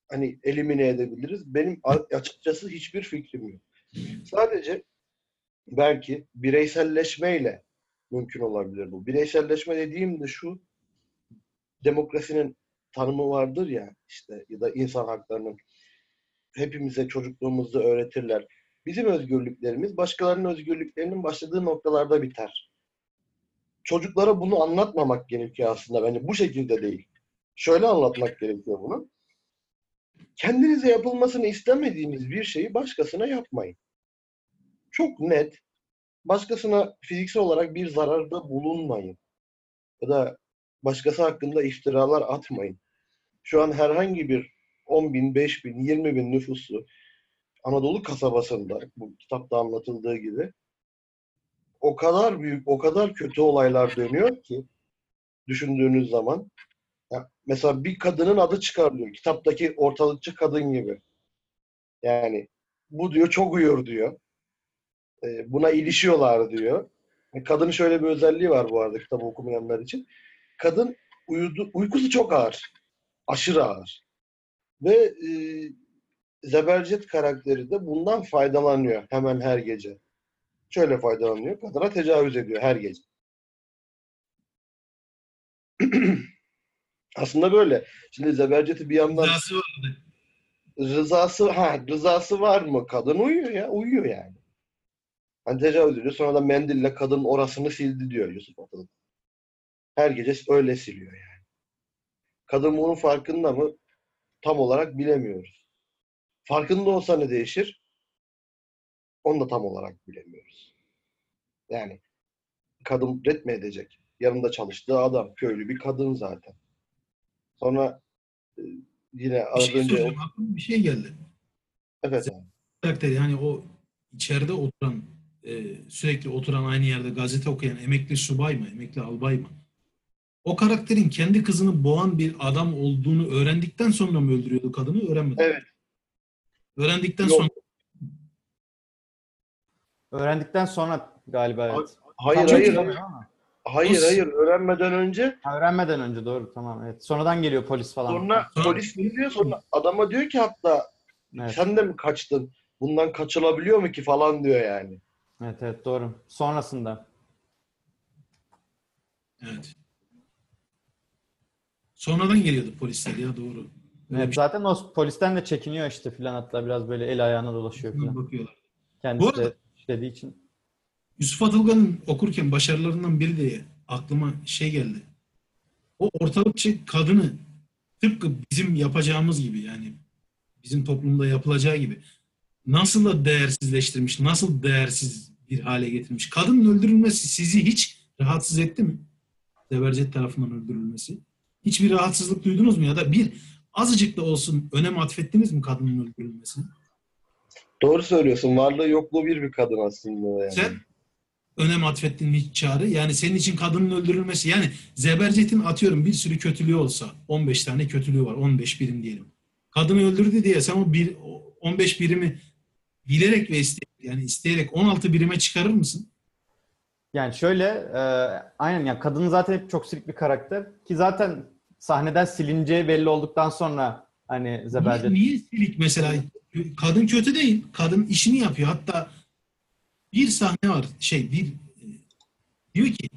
hani elimine edebiliriz? Benim açıkçası hiçbir fikrim yok. Sadece belki bireyselleşmeyle mümkün olabilir bu. Bireyselleşme dediğim de şu, demokrasinin tanımı vardır ya işte ya da insan haklarının hepimize çocukluğumuzda öğretirler. Bizim özgürlüklerimiz başkalarının özgürlüklerinin başladığı noktalarda biter. Çocuklara bunu anlatmamak gerekiyor aslında bence. Bu şekilde değil. Şöyle anlatmak gerekiyor bunu. Kendinize yapılmasını istemediğiniz bir şeyi başkasına yapmayın. Çok net. Başkasına fiziksel olarak bir zararda bulunmayın. Ya da başkası hakkında iftiralar atmayın. Şu an herhangi bir 10 bin, 5 bin, 20 bin nüfuslu Anadolu kasabasında bu kitapta anlatıldığı gibi o kadar büyük, o kadar kötü olaylar dönüyor ki düşündüğünüz zaman ya mesela bir kadının adı çıkarılıyor. Kitaptaki ortalıkçı kadın gibi. Yani bu diyor çok uyur diyor. E, buna ilişiyorlar diyor. E, Kadının şöyle bir özelliği var bu arada kitabı okumayanlar için. Kadın uyudu, uykusu çok ağır. Aşırı ağır. Ve e, Zebercet karakteri de bundan faydalanıyor hemen her gece. Şöyle faydalanıyor. Kadına tecavüz ediyor her gece. Aslında böyle. Şimdi Zebercet'i bir yandan Rızası vardı. rızası ha rızası var mı? Kadın uyuyor ya. Uyuyor yani. Hani tecavüz ediyor. Sonra da mendille kadın orasını sildi diyor Yusuf Atıl. Her gece öyle siliyor yani. Kadın bunun farkında mı? Tam olarak bilemiyoruz. Farkında olsa ne değişir? Onu da tam olarak bilemiyoruz. Yani kadın retme edecek. Yanında çalıştığı adam. Köylü bir kadın zaten. Sonra e, yine Bir az şey önce... Aklıma bir şey geldi. Evet abi. karakteri yani o içeride oturan e, sürekli oturan aynı yerde gazete okuyan emekli subay mı, emekli albay mı? O karakterin kendi kızını boğan bir adam olduğunu öğrendikten sonra mı öldürüyordu kadını? Öğrenmedi. Evet. Öğrendikten Yok. sonra Öğrendikten sonra galiba evet. Hayır Tam hayır. Hayır Nasıl? hayır. Öğrenmeden önce Ha, Öğrenmeden önce doğru tamam evet. Sonradan geliyor polis falan. sonra polis diyor sonra adama diyor ki hatta Evet. sen de mi kaçtın? Bundan kaçılabiliyor mu ki falan diyor yani. Evet evet doğru. Sonrasında. evet. Sonradan geliyordu polisler ya doğru. Öyle Evet, bir zaten o polisten de çekiniyor işte filan hatta biraz böyle el ayağına dolaşıyor şey filan. bakıyorlar. Kendisi Bu arada- de işlediği için. Yusuf Atılgan'ın okurken başarılarından biri de aklıma şey geldi. O ortalıkçı kadını tıpkı bizim yapacağımız gibi yani bizim toplumda yapılacağı gibi nasıl da değersizleştirmiş, nasıl değersiz bir hale getirmiş. Kadının öldürülmesi sizi hiç rahatsız etti mi? Zebercet tarafından öldürülmesi. Hiçbir rahatsızlık duydunuz mu? Ya da bir azıcık da olsun önem atfettiniz mi kadının öldürülmesine? Doğru söylüyorsun. Varlığı yokluğu bir bir kadın aslında yani. Sen önem atfettin hiç çağrı. Yani senin için kadının öldürülmesi. Yani Zebercet'in atıyorum bir sürü kötülüğü olsa 15 tane kötülüğü var. 15 birim diyelim. Kadını öldürdü diye sen o bir, o 15 birimi bilerek ve isteyerek yani isteyerek 16 birime çıkarır mısın? Yani şöyle e, aynen ya kadın zaten hep çok silik bir karakter ki zaten sahneden silineceği belli olduktan sonra hani Niye, Zebercet niye silik mesela? Kadın kötü değil. Kadın işini yapıyor. Hatta bir sahne var şey bir e, diyor ki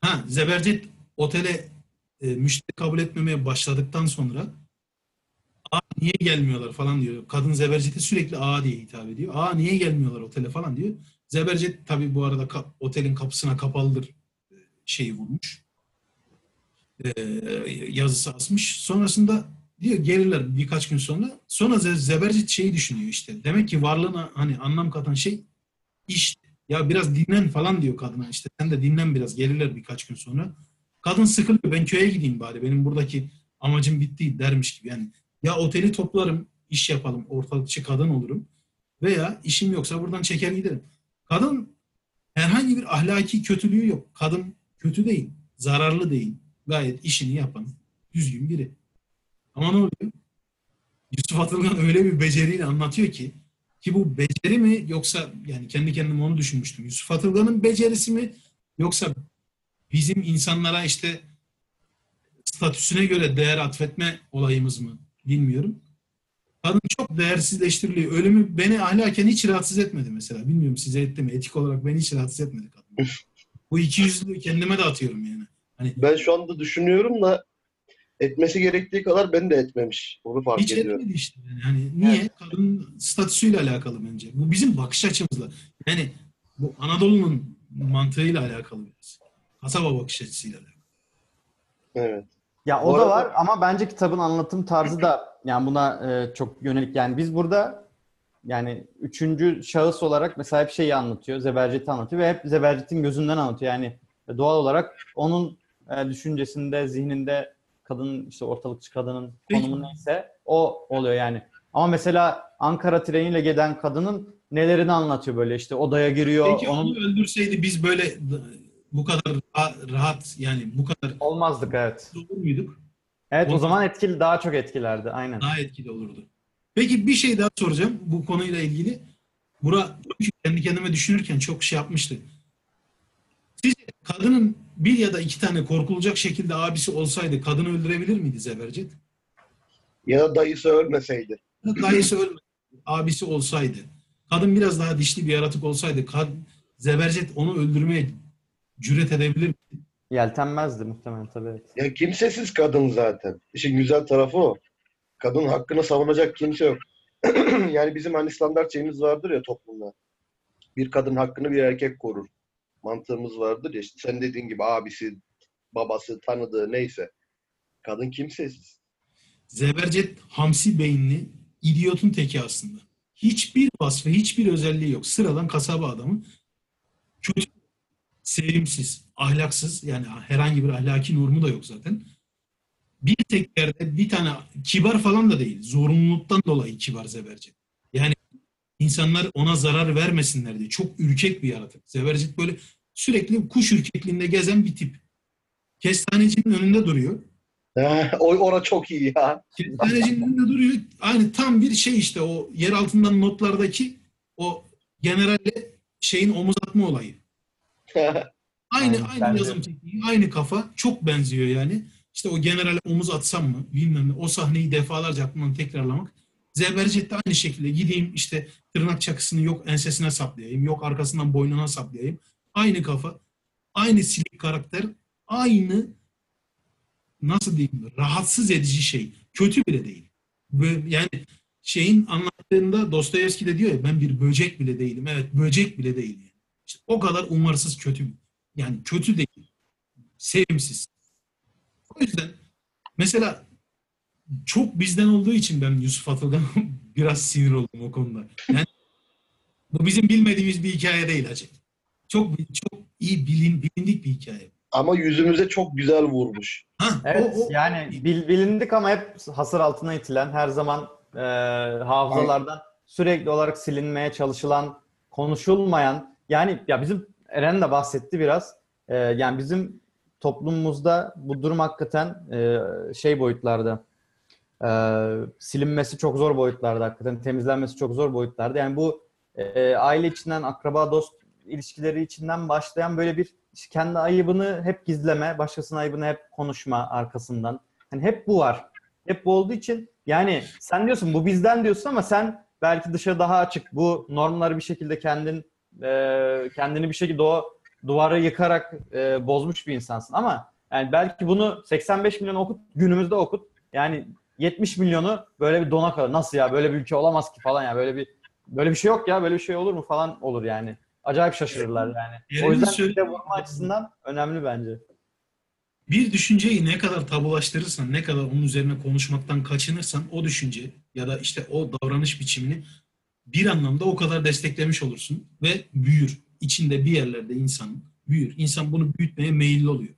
ha Zebercet otele e, müşteri kabul etmemeye başladıktan sonra Aa niye gelmiyorlar falan diyor. Kadın Zebercet'e sürekli Aa diye hitap ediyor. Aa niye gelmiyorlar otele falan diyor. Zebercet tabii bu arada ka- otelin kapısına kapalıdır e, şeyi vurmuş. E, yazısı asmış. Sonrasında diyor gelirler birkaç gün sonra. Sonra Ze- Zebercet şeyi düşünüyor işte. Demek ki varlığına hani anlam katan şey iş. Ya biraz dinlen falan diyor kadına işte. Sen de dinlen biraz. Gelirler birkaç gün sonra. Kadın sıkılıyor. Ben köye gideyim bari. Benim buradaki amacım bitti dermiş gibi. Yani ya oteli toplarım, iş yapalım, ortalıkçı kadın olurum. Veya işim yoksa buradan çeker giderim. Kadın herhangi bir ahlaki kötülüğü yok. Kadın kötü değil, zararlı değil. Gayet işini yapan, düzgün biri. Ama ne oluyor? Yusuf Atılgan öyle bir beceriyle anlatıyor ki ki bu beceri mi yoksa yani kendi kendime onu düşünmüştüm. Yusuf Atılgan'ın becerisi mi yoksa bizim insanlara işte statüsüne göre değer atfetme olayımız mı bilmiyorum. Kadın çok değersizleştiriliyor. Ölümü beni ahlaken hiç rahatsız etmedi mesela. Bilmiyorum size etti mi? Etik olarak beni hiç rahatsız etmedi kadın. Bu iki yüzlülüğü kendime de atıyorum yani. Ben şu anda düşünüyorum da etmesi gerektiği kadar ben de etmemiş. Onu fark Hiç ediyorum. etmedi işte. Yani hani niye? Kadın statüsüyle alakalı bence. Bu bizim bakış açımızla. Yani bu Anadolu'nun mantığıyla alakalı biraz. Kasaba bakış açısıyla alakalı. Evet. Ya Bu o da arada- var ama bence kitabın anlatım tarzı da yani buna e, çok yönelik. Yani biz burada yani üçüncü şahıs olarak mesela hep şeyi anlatıyor, Zebercet'i anlatıyor ve hep Zebercet'in gözünden anlatıyor. Yani doğal olarak onun e, düşüncesinde, zihninde kadının işte ortalıkçı kadının konumu neyse o oluyor yani. Ama mesela Ankara treniyle gelen kadının nelerini anlatıyor böyle işte odaya giriyor. Peki onun onu öldürseydi biz böyle bu kadar ra- rahat yani bu kadar olmazdık evet. olur muyduk? Evet o Olmaz. zaman etkili daha çok etkilerdi aynen. Daha etkili olurdu. Peki bir şey daha soracağım bu konuyla ilgili. Bura kendi kendime düşünürken çok şey yapmıştı. Sizce kadının bir ya da iki tane korkulacak şekilde abisi olsaydı kadını öldürebilir miydi Zebercet? Ya da dayısı ölmeseydi. Dayısı ölmedi. Abisi olsaydı. Kadın biraz daha dişli bir yaratık olsaydı kad Zebercet onu öldürmeye cüret edebilir miydi? Yeltenmezdi muhtemelen tabii. Evet. Ya kimsesiz kadın zaten. İşin güzel tarafı o. Kadın hakkını savunacak kimse yok. yani bizim hani standart şeyimiz vardır ya toplumda. Bir kadın hakkını bir erkek korur. Mantığımız vardır ya işte sen dediğin gibi abisi, babası, tanıdığı neyse. Kadın kimsesiz. Zebercet hamsi beyinli idiotun teki aslında. Hiçbir vasfı, hiçbir özelliği yok. Sıradan kasaba adamı. Kötü, sevimsiz, ahlaksız yani herhangi bir ahlaki normu da yok zaten. Bir tek yerde bir tane kibar falan da değil. Zorunluluktan dolayı kibar Zebercet. İnsanlar ona zarar vermesinler diye. Çok ürkek bir yaratık. Zebercet böyle sürekli kuş ürkekliğinde gezen bir tip. Kestanecinin önünde duruyor. o ona çok iyi ya. Kestanecinin önünde duruyor. Aynı tam bir şey işte o yer altından notlardaki o generalle şeyin omuz atma olayı. Aynı aynı yazım tekniği, aynı kafa çok benziyor yani. İşte o generale omuz atsam mı bilmem ne. O sahneyi defalarca aklımdan tekrarlamak. Zebercet de aynı şekilde gideyim işte tırnak çakısını yok ensesine saplayayım, yok arkasından boynuna saplayayım. Aynı kafa, aynı silik karakter, aynı nasıl diyeyim rahatsız edici şey. Kötü bile değil. Yani şeyin anlattığında Dostoyevski de diyor ya ben bir böcek bile değilim. Evet böcek bile değil. Yani. İşte o kadar umarsız kötü. Yani kötü değil. Sevimsiz. O yüzden mesela çok bizden olduğu için ben Yusuf Atılgan'a biraz sinir oldum o konuda. Yani bu bizim bilmediğimiz bir hikaye değil hacı. Çok çok iyi bilin, bilindik bir hikaye. Ama yüzümüze çok güzel vurmuş. Ha, Evet o, o, yani bil- bilindik ama hep hasır altına itilen her zaman e, hafızalardan sürekli olarak silinmeye çalışılan, konuşulmayan yani ya bizim Eren de bahsetti biraz. E, yani bizim toplumumuzda bu durum hakikaten e, şey boyutlarda e, silinmesi çok zor boyutlarda hakikaten temizlenmesi çok zor boyutlarda. Yani bu e, aile içinden akraba dost ilişkileri içinden başlayan böyle bir kendi ayıbını hep gizleme, başkasının ayıbını hep konuşma arkasından. Hani hep bu var. Hep bu olduğu için yani sen diyorsun bu bizden diyorsun ama sen belki dışa daha açık bu normları bir şekilde kendin e, kendini bir şekilde o duvarı yıkarak e, bozmuş bir insansın ama yani belki bunu 85 milyon okut günümüzde okut yani 70 milyonu böyle bir dona kalır. Nasıl ya böyle bir ülke olamaz ki falan ya böyle bir böyle bir şey yok ya böyle bir şey olur mu falan olur yani. Acayip şaşırırlar yani. Eren'in O yüzden bir de vurma açısından önemli bence. bir düşünceyi ne kadar tabulaştırırsan, ne kadar onun üzerine konuşmaktan kaçınırsan o düşünce ya da işte o davranış biçimini bir anlamda o kadar desteklemiş olursun ve büyür. İçinde bir yerlerde insan büyür. İnsan bunu büyütmeye meyilli oluyor.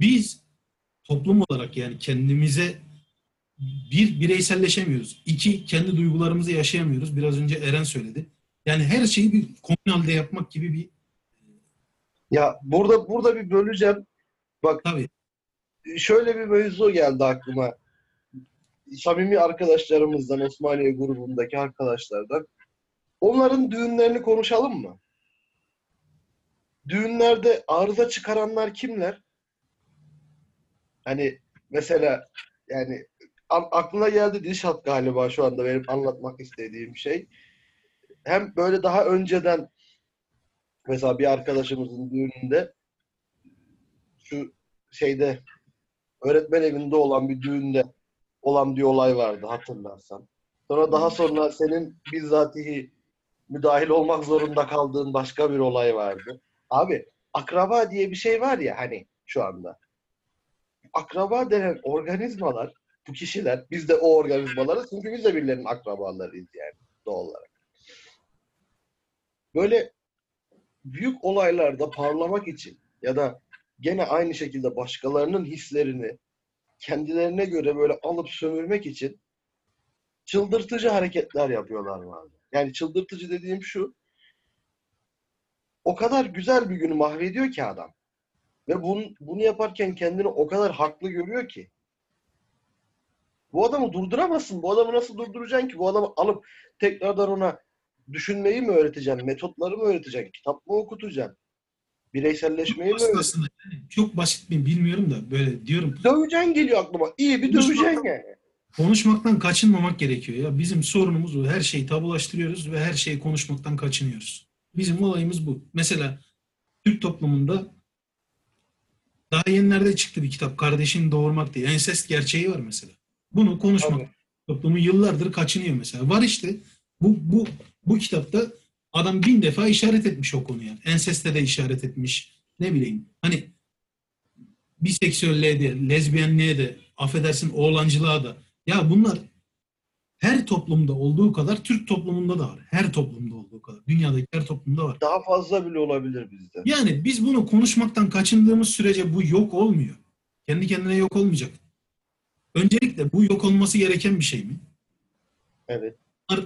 Biz toplum olarak yani kendimize bir bireyselleşemiyoruz. İki kendi duygularımızı yaşayamıyoruz. Biraz önce Eren söyledi. Yani her şeyi bir komün halde yapmak gibi bir Ya burada burada bir böleceğim. Bak tabii şöyle bir mevzu geldi aklıma. Samimi arkadaşlarımızdan, Osmaniye grubundaki arkadaşlardan. Onların düğünlerini konuşalım mı? Düğünlerde arıza çıkaranlar kimler? Hani mesela yani aklına geldi Dilşat galiba şu anda benim anlatmak istediğim şey. Hem böyle daha önceden mesela bir arkadaşımızın düğününde şu şeyde öğretmen evinde olan bir düğünde olan bir olay vardı hatırlarsan. Sonra daha sonra senin bizzatihi müdahil olmak zorunda kaldığın başka bir olay vardı. Abi akraba diye bir şey var ya hani şu anda. Akraba denen organizmalar, bu kişiler, biz de o organizmalarız çünkü biz de birilerinin akrabalarıyız yani doğal olarak. Böyle büyük olaylarda parlamak için ya da gene aynı şekilde başkalarının hislerini kendilerine göre böyle alıp sömürmek için çıldırtıcı hareketler yapıyorlar vardı. Yani çıldırtıcı dediğim şu. O kadar güzel bir günü mahvediyor ki adam. Ve bunu, bunu yaparken kendini o kadar haklı görüyor ki. Bu adamı durduramazsın. Bu adamı nasıl durduracaksın ki? Bu adamı alıp tekrardan ona düşünmeyi mi öğreteceksin? Metotları mı öğreteceksin? Kitap mı okutacaksın? Bireyselleşmeyi mi öğreteceksin? Yani çok basit mi bilmiyorum da böyle diyorum. Döveceksin geliyor aklıma. İyi bir döveceksin yani. Konuşmaktan kaçınmamak gerekiyor ya. Bizim sorunumuz bu. Her şeyi tabulaştırıyoruz ve her şeyi konuşmaktan kaçınıyoruz. Bizim olayımız bu. Mesela Türk toplumunda daha yenilerde çıktı bir kitap. Kardeşini doğurmak diye. Ensest gerçeği var mesela. Bunu konuşmak Tabii. toplumu yıllardır kaçınıyor mesela. Var işte bu bu bu kitapta adam bin defa işaret etmiş o konuya. Enseste de işaret etmiş. Ne bileyim. Hani biseksüelliğe de, lezbiyenliğe de, affedersin oğlancılığa da. Ya bunlar her toplumda olduğu kadar Türk toplumunda da var. Her toplumda olduğu kadar. Dünyadaki her toplumda var. Daha fazla bile olabilir bizde. Yani biz bunu konuşmaktan kaçındığımız sürece bu yok olmuyor. Kendi kendine yok olmayacak. Öncelikle bu yok olması gereken bir şey mi? Evet. Bunlar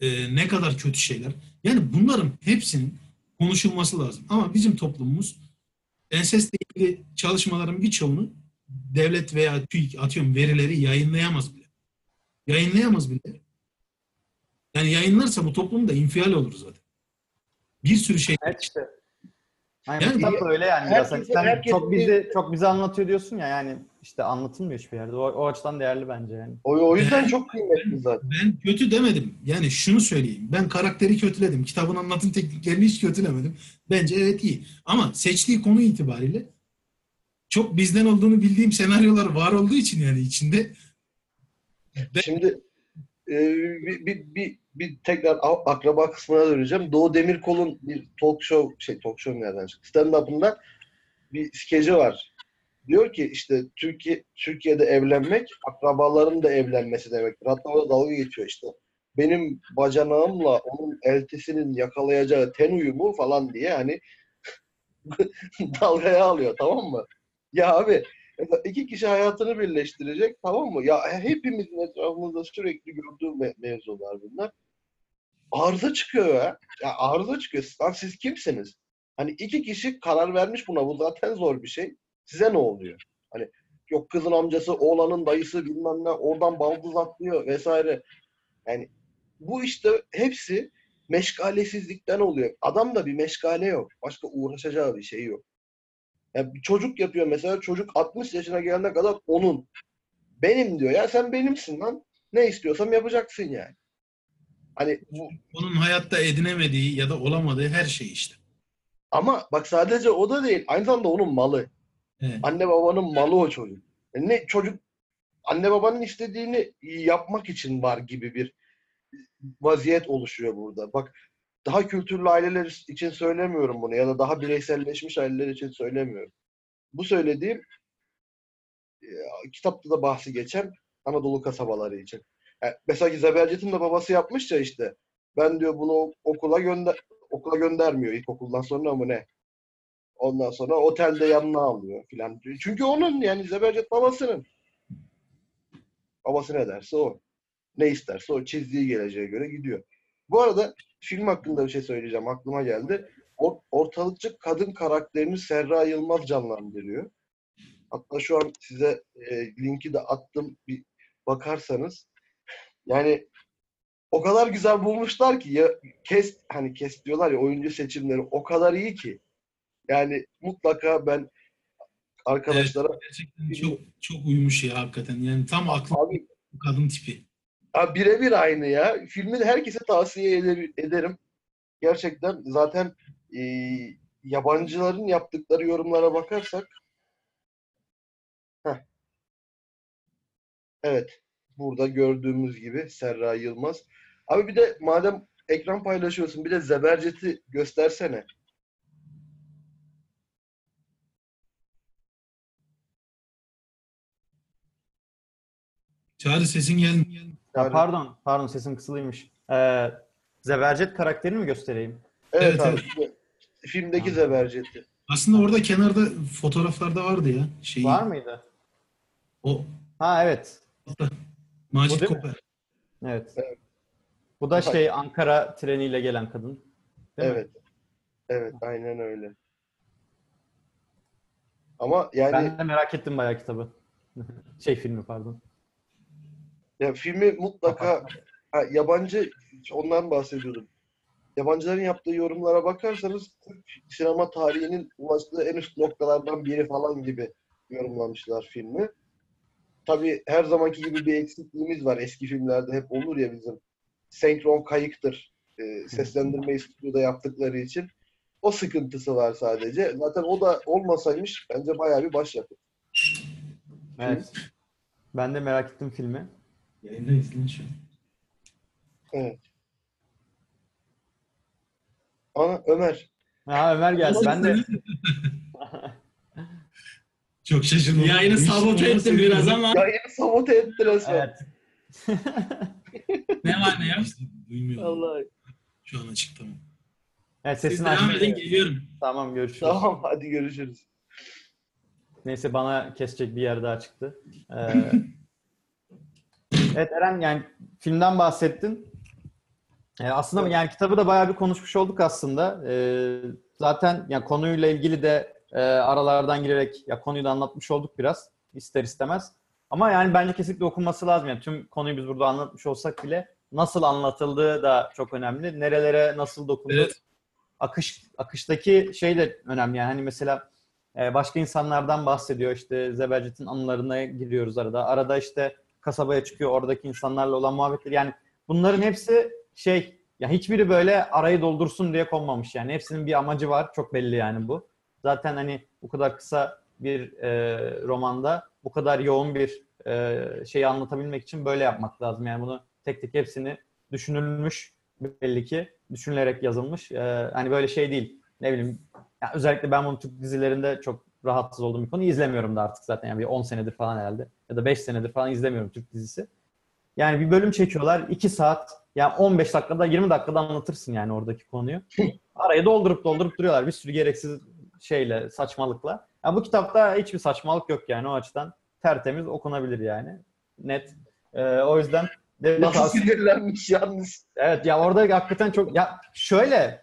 e, ne kadar kötü şeyler. Yani bunların hepsinin konuşulması lazım. Ama bizim toplumumuz ensestle ilgili çalışmaların birçoğunu devlet veya TÜİK atıyorum verileri yayınlayamaz bile. Yayınlayamaz bile. Yani yayınlarsa bu toplumda infial olur zaten. Bir sürü şey. Evet işte. Yani, Yani öyle yani. biraz. herkes- Sen herkes çok bizi çok bize anlatıyor diyorsun ya yani işte anlatılmıyor hiçbir yerde. O, o açıdan değerli bence yani. O, o yüzden çok kıymetli zaten. Ben kötü demedim. Yani şunu söyleyeyim. Ben karakteri kötüledim. Kitabın anlatım tekniklerini hiç kötülemedim. Bence evet iyi. Ama seçtiği konu itibariyle çok bizden olduğunu bildiğim senaryolar var olduğu için yani içinde Şimdi e, bir, bir, bir, bir tekrar akraba kısmına döneceğim. Doğu Demirkol'un bir talk show, şey talk show nereden çıktı? Stand-up'ında bir skeci var. Diyor ki işte Türkiye Türkiye'de evlenmek akrabaların da evlenmesi demektir. Hatta o da dalga geçiyor işte. Benim bacanağımla onun eltisinin yakalayacağı ten uyumu falan diye hani dalgaya alıyor tamam mı? Ya abi iki kişi hayatını birleştirecek tamam mı? Ya hepimizin etrafımızda sürekli gördüğü me- mevzular bunlar. Arıza çıkıyor ya. Ya arıza çıkıyor. Lan siz kimsiniz? Hani iki kişi karar vermiş buna. Bu zaten zor bir şey. Size ne oluyor? Hani yok kızın amcası, oğlanın dayısı bilmem ne oradan baldız atlıyor vesaire. Yani bu işte hepsi meşgalesizlikten oluyor. Adamda bir meşgale yok. Başka uğraşacağı bir şey yok. Ya bir çocuk yapıyor mesela çocuk 60 yaşına gelene kadar onun. Benim diyor ya sen benimsin lan. Ne istiyorsam yapacaksın yani. Hani bu, onun hayatta edinemediği ya da olamadığı her şey işte. ama bak sadece o da değil. Aynı zamanda onun malı. Evet. Anne babanın malı o çocuk. Yani ne çocuk anne babanın istediğini yapmak için var gibi bir vaziyet oluşuyor burada. Bak daha kültürlü aileler için söylemiyorum bunu ya da daha bireyselleşmiş aileler için söylemiyorum. Bu söylediğim e, kitapta da bahsi geçen Anadolu kasabaları için. Yani mesela Zebercet'in de babası yapmış ya işte. Ben diyor bunu okula gönder okula göndermiyor ilkokuldan sonra mı ne? Ondan sonra otelde yanına alıyor filan. Çünkü onun yani Zebercet babasının. Babası ne derse o. Ne isterse o çizdiği geleceğe göre gidiyor. Bu arada film hakkında bir şey söyleyeceğim. Aklıma geldi. Or- ortalıkçı kadın karakterini Serra Yılmaz canlandırıyor. Hatta şu an size e, linki de attım. Bir bakarsanız. Yani o kadar güzel bulmuşlar ki ya kes hani kes diyorlar ya oyuncu seçimleri o kadar iyi ki. Yani mutlaka ben arkadaşlara Gerçekten çok çok uyumuş ya hakikaten. Yani tam aklı abi kadın tipi. Ya birebir aynı ya. Filmi herkese tavsiye ede- ederim. Gerçekten zaten e, yabancıların yaptıkları yorumlara bakarsak heh, Evet. Burada gördüğümüz gibi Serra Yılmaz. Abi bir de madem ekran paylaşıyorsun bir de Zebercet'i göstersene. Çağrı sesin gelmiyor. Ya pardon, pardon sesim kısılıymış. Ee, Zebercet karakterini mi göstereyim? Evet, Evet, abi. Filmdeki Zebercet'i. Aslında orada kenarda fotoğraflarda vardı ya. Şeyi, Var mıydı? O Ha evet. altta. Macit Bu değil mi? Koper. Evet. Evet. Bu da şey Ankara treniyle gelen kadın. Değil mi? Evet. Evet, aynen öyle. Ama yani Ben de merak ettim bayağı kitabı. şey filmi pardon. Ya filmi mutlaka ha, yabancı ondan bahsediyordum. Yabancıların yaptığı yorumlara bakarsanız sinema tarihinin ulaştığı en üst noktalardan biri falan gibi yorumlamışlar filmi. Tabii her zamanki gibi bir eksikliğimiz var. Eski filmlerde hep olur ya bizim. Senkron kayıktır. E, seslendirmeyi stüdyoda yaptıkları için. O sıkıntısı var sadece. Zaten o da olmasaymış bence bayağı bir başyapıt. Evet. Ben de merak ettim filmi. Yayındayız lan şu an. Evet. Ana Ömer. Ha Ömer geldi. Ben de Çok şaşırdım. Yayını sabote ettim biraz ama Yayını sabote etti resmen. evet. ne var ne yok. Duymuyorum. Vallahi. Şu an açık tamam. Evet Siz sesini devam edin geliyorum. Tamam görüşürüz. Tamam hadi görüşürüz. Neyse bana kesecek bir yer daha çıktı. Ee, evet Eren yani filmden bahsettin. Ee, aslında Evet. yani kitabı da bayağı bir konuşmuş olduk aslında. Ee, zaten yani konuyla ilgili de e, aralardan girerek ya konuyu da anlatmış olduk biraz ister istemez. Ama yani bence kesinlikle okunması lazım. Yani tüm konuyu biz burada anlatmış olsak bile nasıl anlatıldığı da çok önemli. Nerelere nasıl dokundu. Evet. Akış akıştaki şey de önemli. Yani hani mesela ee, başka insanlardan bahsediyor. İşte Zebercet'in anılarına giriyoruz arada. Arada işte kasabaya çıkıyor. Oradaki insanlarla olan muhabbetler. Yani bunların hepsi şey ya hiçbiri böyle arayı doldursun diye konmamış yani. Hepsinin bir amacı var. Çok belli yani bu. Zaten hani bu kadar kısa bir e, romanda bu kadar yoğun bir e, şeyi anlatabilmek için böyle yapmak lazım. Yani bunu tek tek hepsini düşünülmüş belli ki. Düşünülerek yazılmış. E, hani böyle şey değil. Ne bileyim ya özellikle ben bunu Türk dizilerinde çok rahatsız olduğum bir konu. İzlemiyorum da artık zaten. Yani bir 10 senedir falan herhalde. Ya da 5 senedir falan izlemiyorum Türk dizisi. Yani bir bölüm çekiyorlar. 2 saat. Yani 15 dakikada 20 dakikada anlatırsın yani oradaki konuyu. Araya doldurup doldurup duruyorlar. Bir sürü gereksiz şeyle, saçmalıkla. Ya bu kitapta hiçbir saçmalık yok yani o açıdan. Tertemiz okunabilir yani. Net. Ee, o yüzden de Nasıl sinirlenmiş yalnız. Evet ya orada hakikaten çok ya şöyle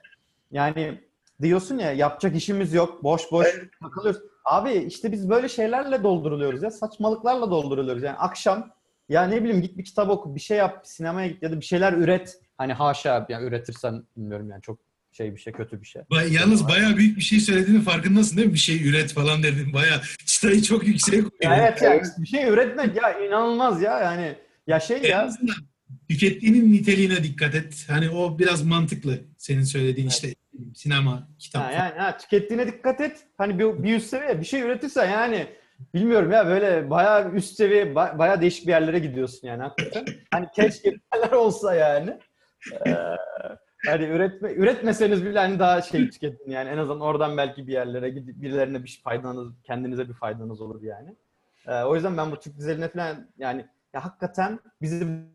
yani diyorsun ya yapacak işimiz yok boş boş Evet. takılıyoruz. Abi işte biz böyle şeylerle dolduruluyoruz ya saçmalıklarla dolduruluyoruz yani akşam ya ne bileyim git bir kitap oku bir şey yap sinemaya git ya da bir şeyler üret. Hani haşa ya üretirsen bilmiyorum yani çok şey bir şey kötü bir şey. Ba- Yalnız bayağı büyük bir şey söylediğinin farkındasın değil mi? Bir şey üret falan dedin. Bayağı çıtayı çok yükseğe koyuyor. Evet ya Evet. bir şey üretmek ya inanılmaz ya yani ya şey En ya azından tükettiğinin niteliğine dikkat et. Hani o biraz mantıklı. Senin söylediğin işte sinema, kitap. Ha, yani ha, tükettiğine dikkat et. Hani bir, bir üst seviye bir şey üretirsen yani bilmiyorum ya böyle bayağı üst seviye ba- bayağı değişik bir yerlere gidiyorsun yani hakikaten. Hani keşke yerler olsa yani. Ee, hani üretme, üretmeseniz bile hani daha şey tüketin yani en azından oradan belki bir yerlere gidip birilerine bir faydanız kendinize bir faydanız olur yani. Ee, o yüzden ben bu Türk dizilerine falan yani ya hakikaten bizim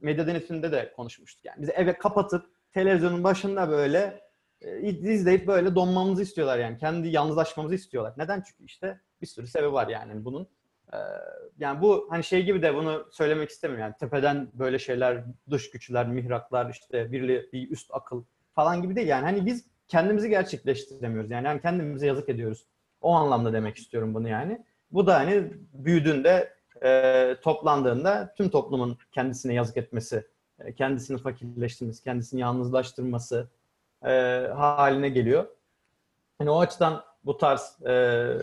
medya denetinde de konuşmuştuk yani. Bizi eve kapatıp televizyonun başında böyle e, izleyip böyle donmamızı istiyorlar yani. Kendi yalnızlaşmamızı istiyorlar. Neden? Çünkü işte bir sürü sebebi var yani bunun. Ee, yani bu hani şey gibi de bunu söylemek istemiyorum yani tepeden böyle şeyler, dış güçler, mihraklar işte birli, bir üst akıl falan gibi değil yani. Hani biz kendimizi gerçekleştiremiyoruz yani. yani kendimize yazık ediyoruz. O anlamda demek istiyorum bunu yani. Bu da hani büyüdüğünde, e, toplandığında tüm toplumun kendisine yazık etmesi, e, kendisini fakirleştirmesi, kendisini yalnızlaştırması e, haline geliyor. Hani o açıdan bu tarz e,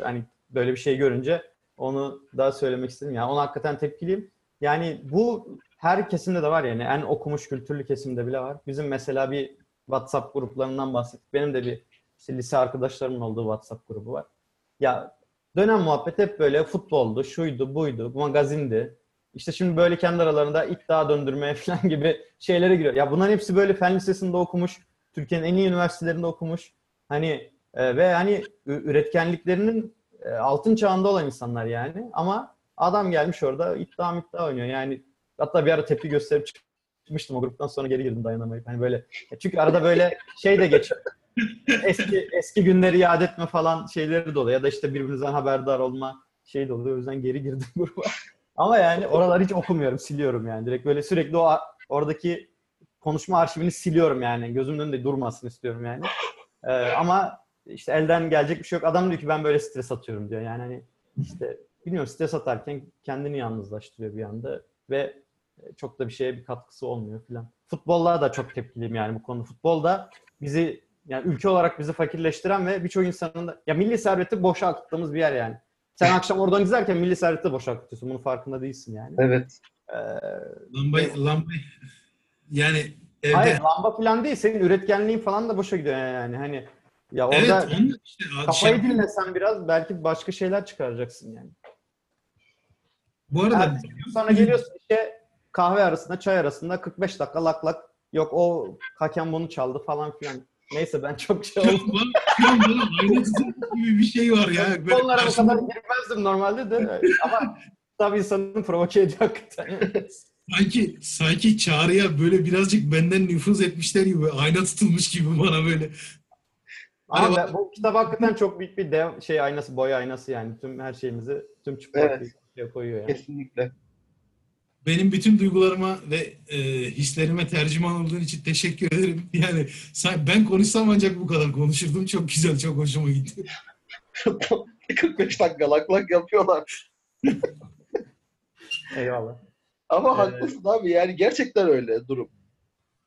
hani böyle bir şey görünce onu daha söylemek istedim. Yani ona hakikaten tepkiliyim. Yani bu her kesimde de var yani en okumuş kültürlü kesimde bile var. Bizim mesela bir WhatsApp gruplarından bahsettik. Benim de bir işte lise arkadaşlarımın olduğu WhatsApp grubu var. Ya dönem muhabbet hep böyle futboldu, şuydu, buydu, magazindi. İşte şimdi böyle kendi aralarında iddia döndürmeye falan gibi şeylere giriyor. Ya bunların hepsi böyle fen lisesinde okumuş, Türkiye'nin en iyi üniversitelerinde okumuş. Hani e, ve hani üretkenliklerinin e, altın çağında olan insanlar yani. Ama adam gelmiş orada iddia iddia oynuyor. Yani hatta bir ara tepki gösterip çıkmıştım o gruptan sonra geri girdim dayanamayıp. Hani böyle çünkü arada böyle şey de geçiyor. eski eski günleri yad etme falan şeyleri de oluyor. Ya da işte birbirinizden haberdar olma şey de oluyor. O yüzden geri girdim gruba. Ama yani oraları hiç okumuyorum, siliyorum yani. Direkt böyle sürekli o oradaki konuşma arşivini siliyorum yani. Gözümün önünde durmasın istiyorum yani. Ee, ama işte elden gelecek bir şey yok. Adam diyor ki ben böyle stres atıyorum diyor. Yani hani işte bilmiyorum stres atarken kendini yalnızlaştırıyor bir anda ve çok da bir şeye bir katkısı olmuyor filan. Futbolla da çok tepkiliyim yani bu konu. Futbolda bizi yani ülke olarak bizi fakirleştiren ve birçok insanın da ya milli serveti boşa akıttığımız bir yer yani. Sen akşam oradan izlerken milli serveti boşa akıtıyorsun. Bunun farkında değilsin yani. Evet. Ee, Lambayı, lambayı yani evde hayır lamba falan değil. Senin üretkenliğin falan da boşa gidiyor yani. Hani ya evet orada onu işte kafayı şey- dinlesen biraz belki başka şeyler çıkaracaksın yani. bu arada gün sonra geliyorsun işte kahve arasında, çay arasında 45 dakika lak lak yok o hakem bunu çaldı falan filan. Neyse ben çok şey oldum. bana, şu an bana tutulmuş gibi bir şey var ya. Böyle Onlara bu karşımda- kadar girmezdim normalde de ama tabii insanın provoke ediyor hakikaten. sanki sanki çağrıya böyle birazcık benden nüfuz etmişler gibi ayna tutulmuş gibi bana böyle. Ama ben- bu kitap hakikaten çok büyük bir dev şey aynası, boy aynası yani. Tüm her şeyimizi, tüm çıplaklığı Evet. koyuyor yani. Kesinlikle. Benim bütün duygularıma ve e, hislerime tercüman olduğun için teşekkür ederim. Yani sen- ben konuşsam ancak bu kadar konuşurdum. Çok güzel, çok hoşuma gitti. 45 dakika lak lak yapıyorlar. Eyvallah. Ama Ee, haklısın abi yani gerçekten öyle durum.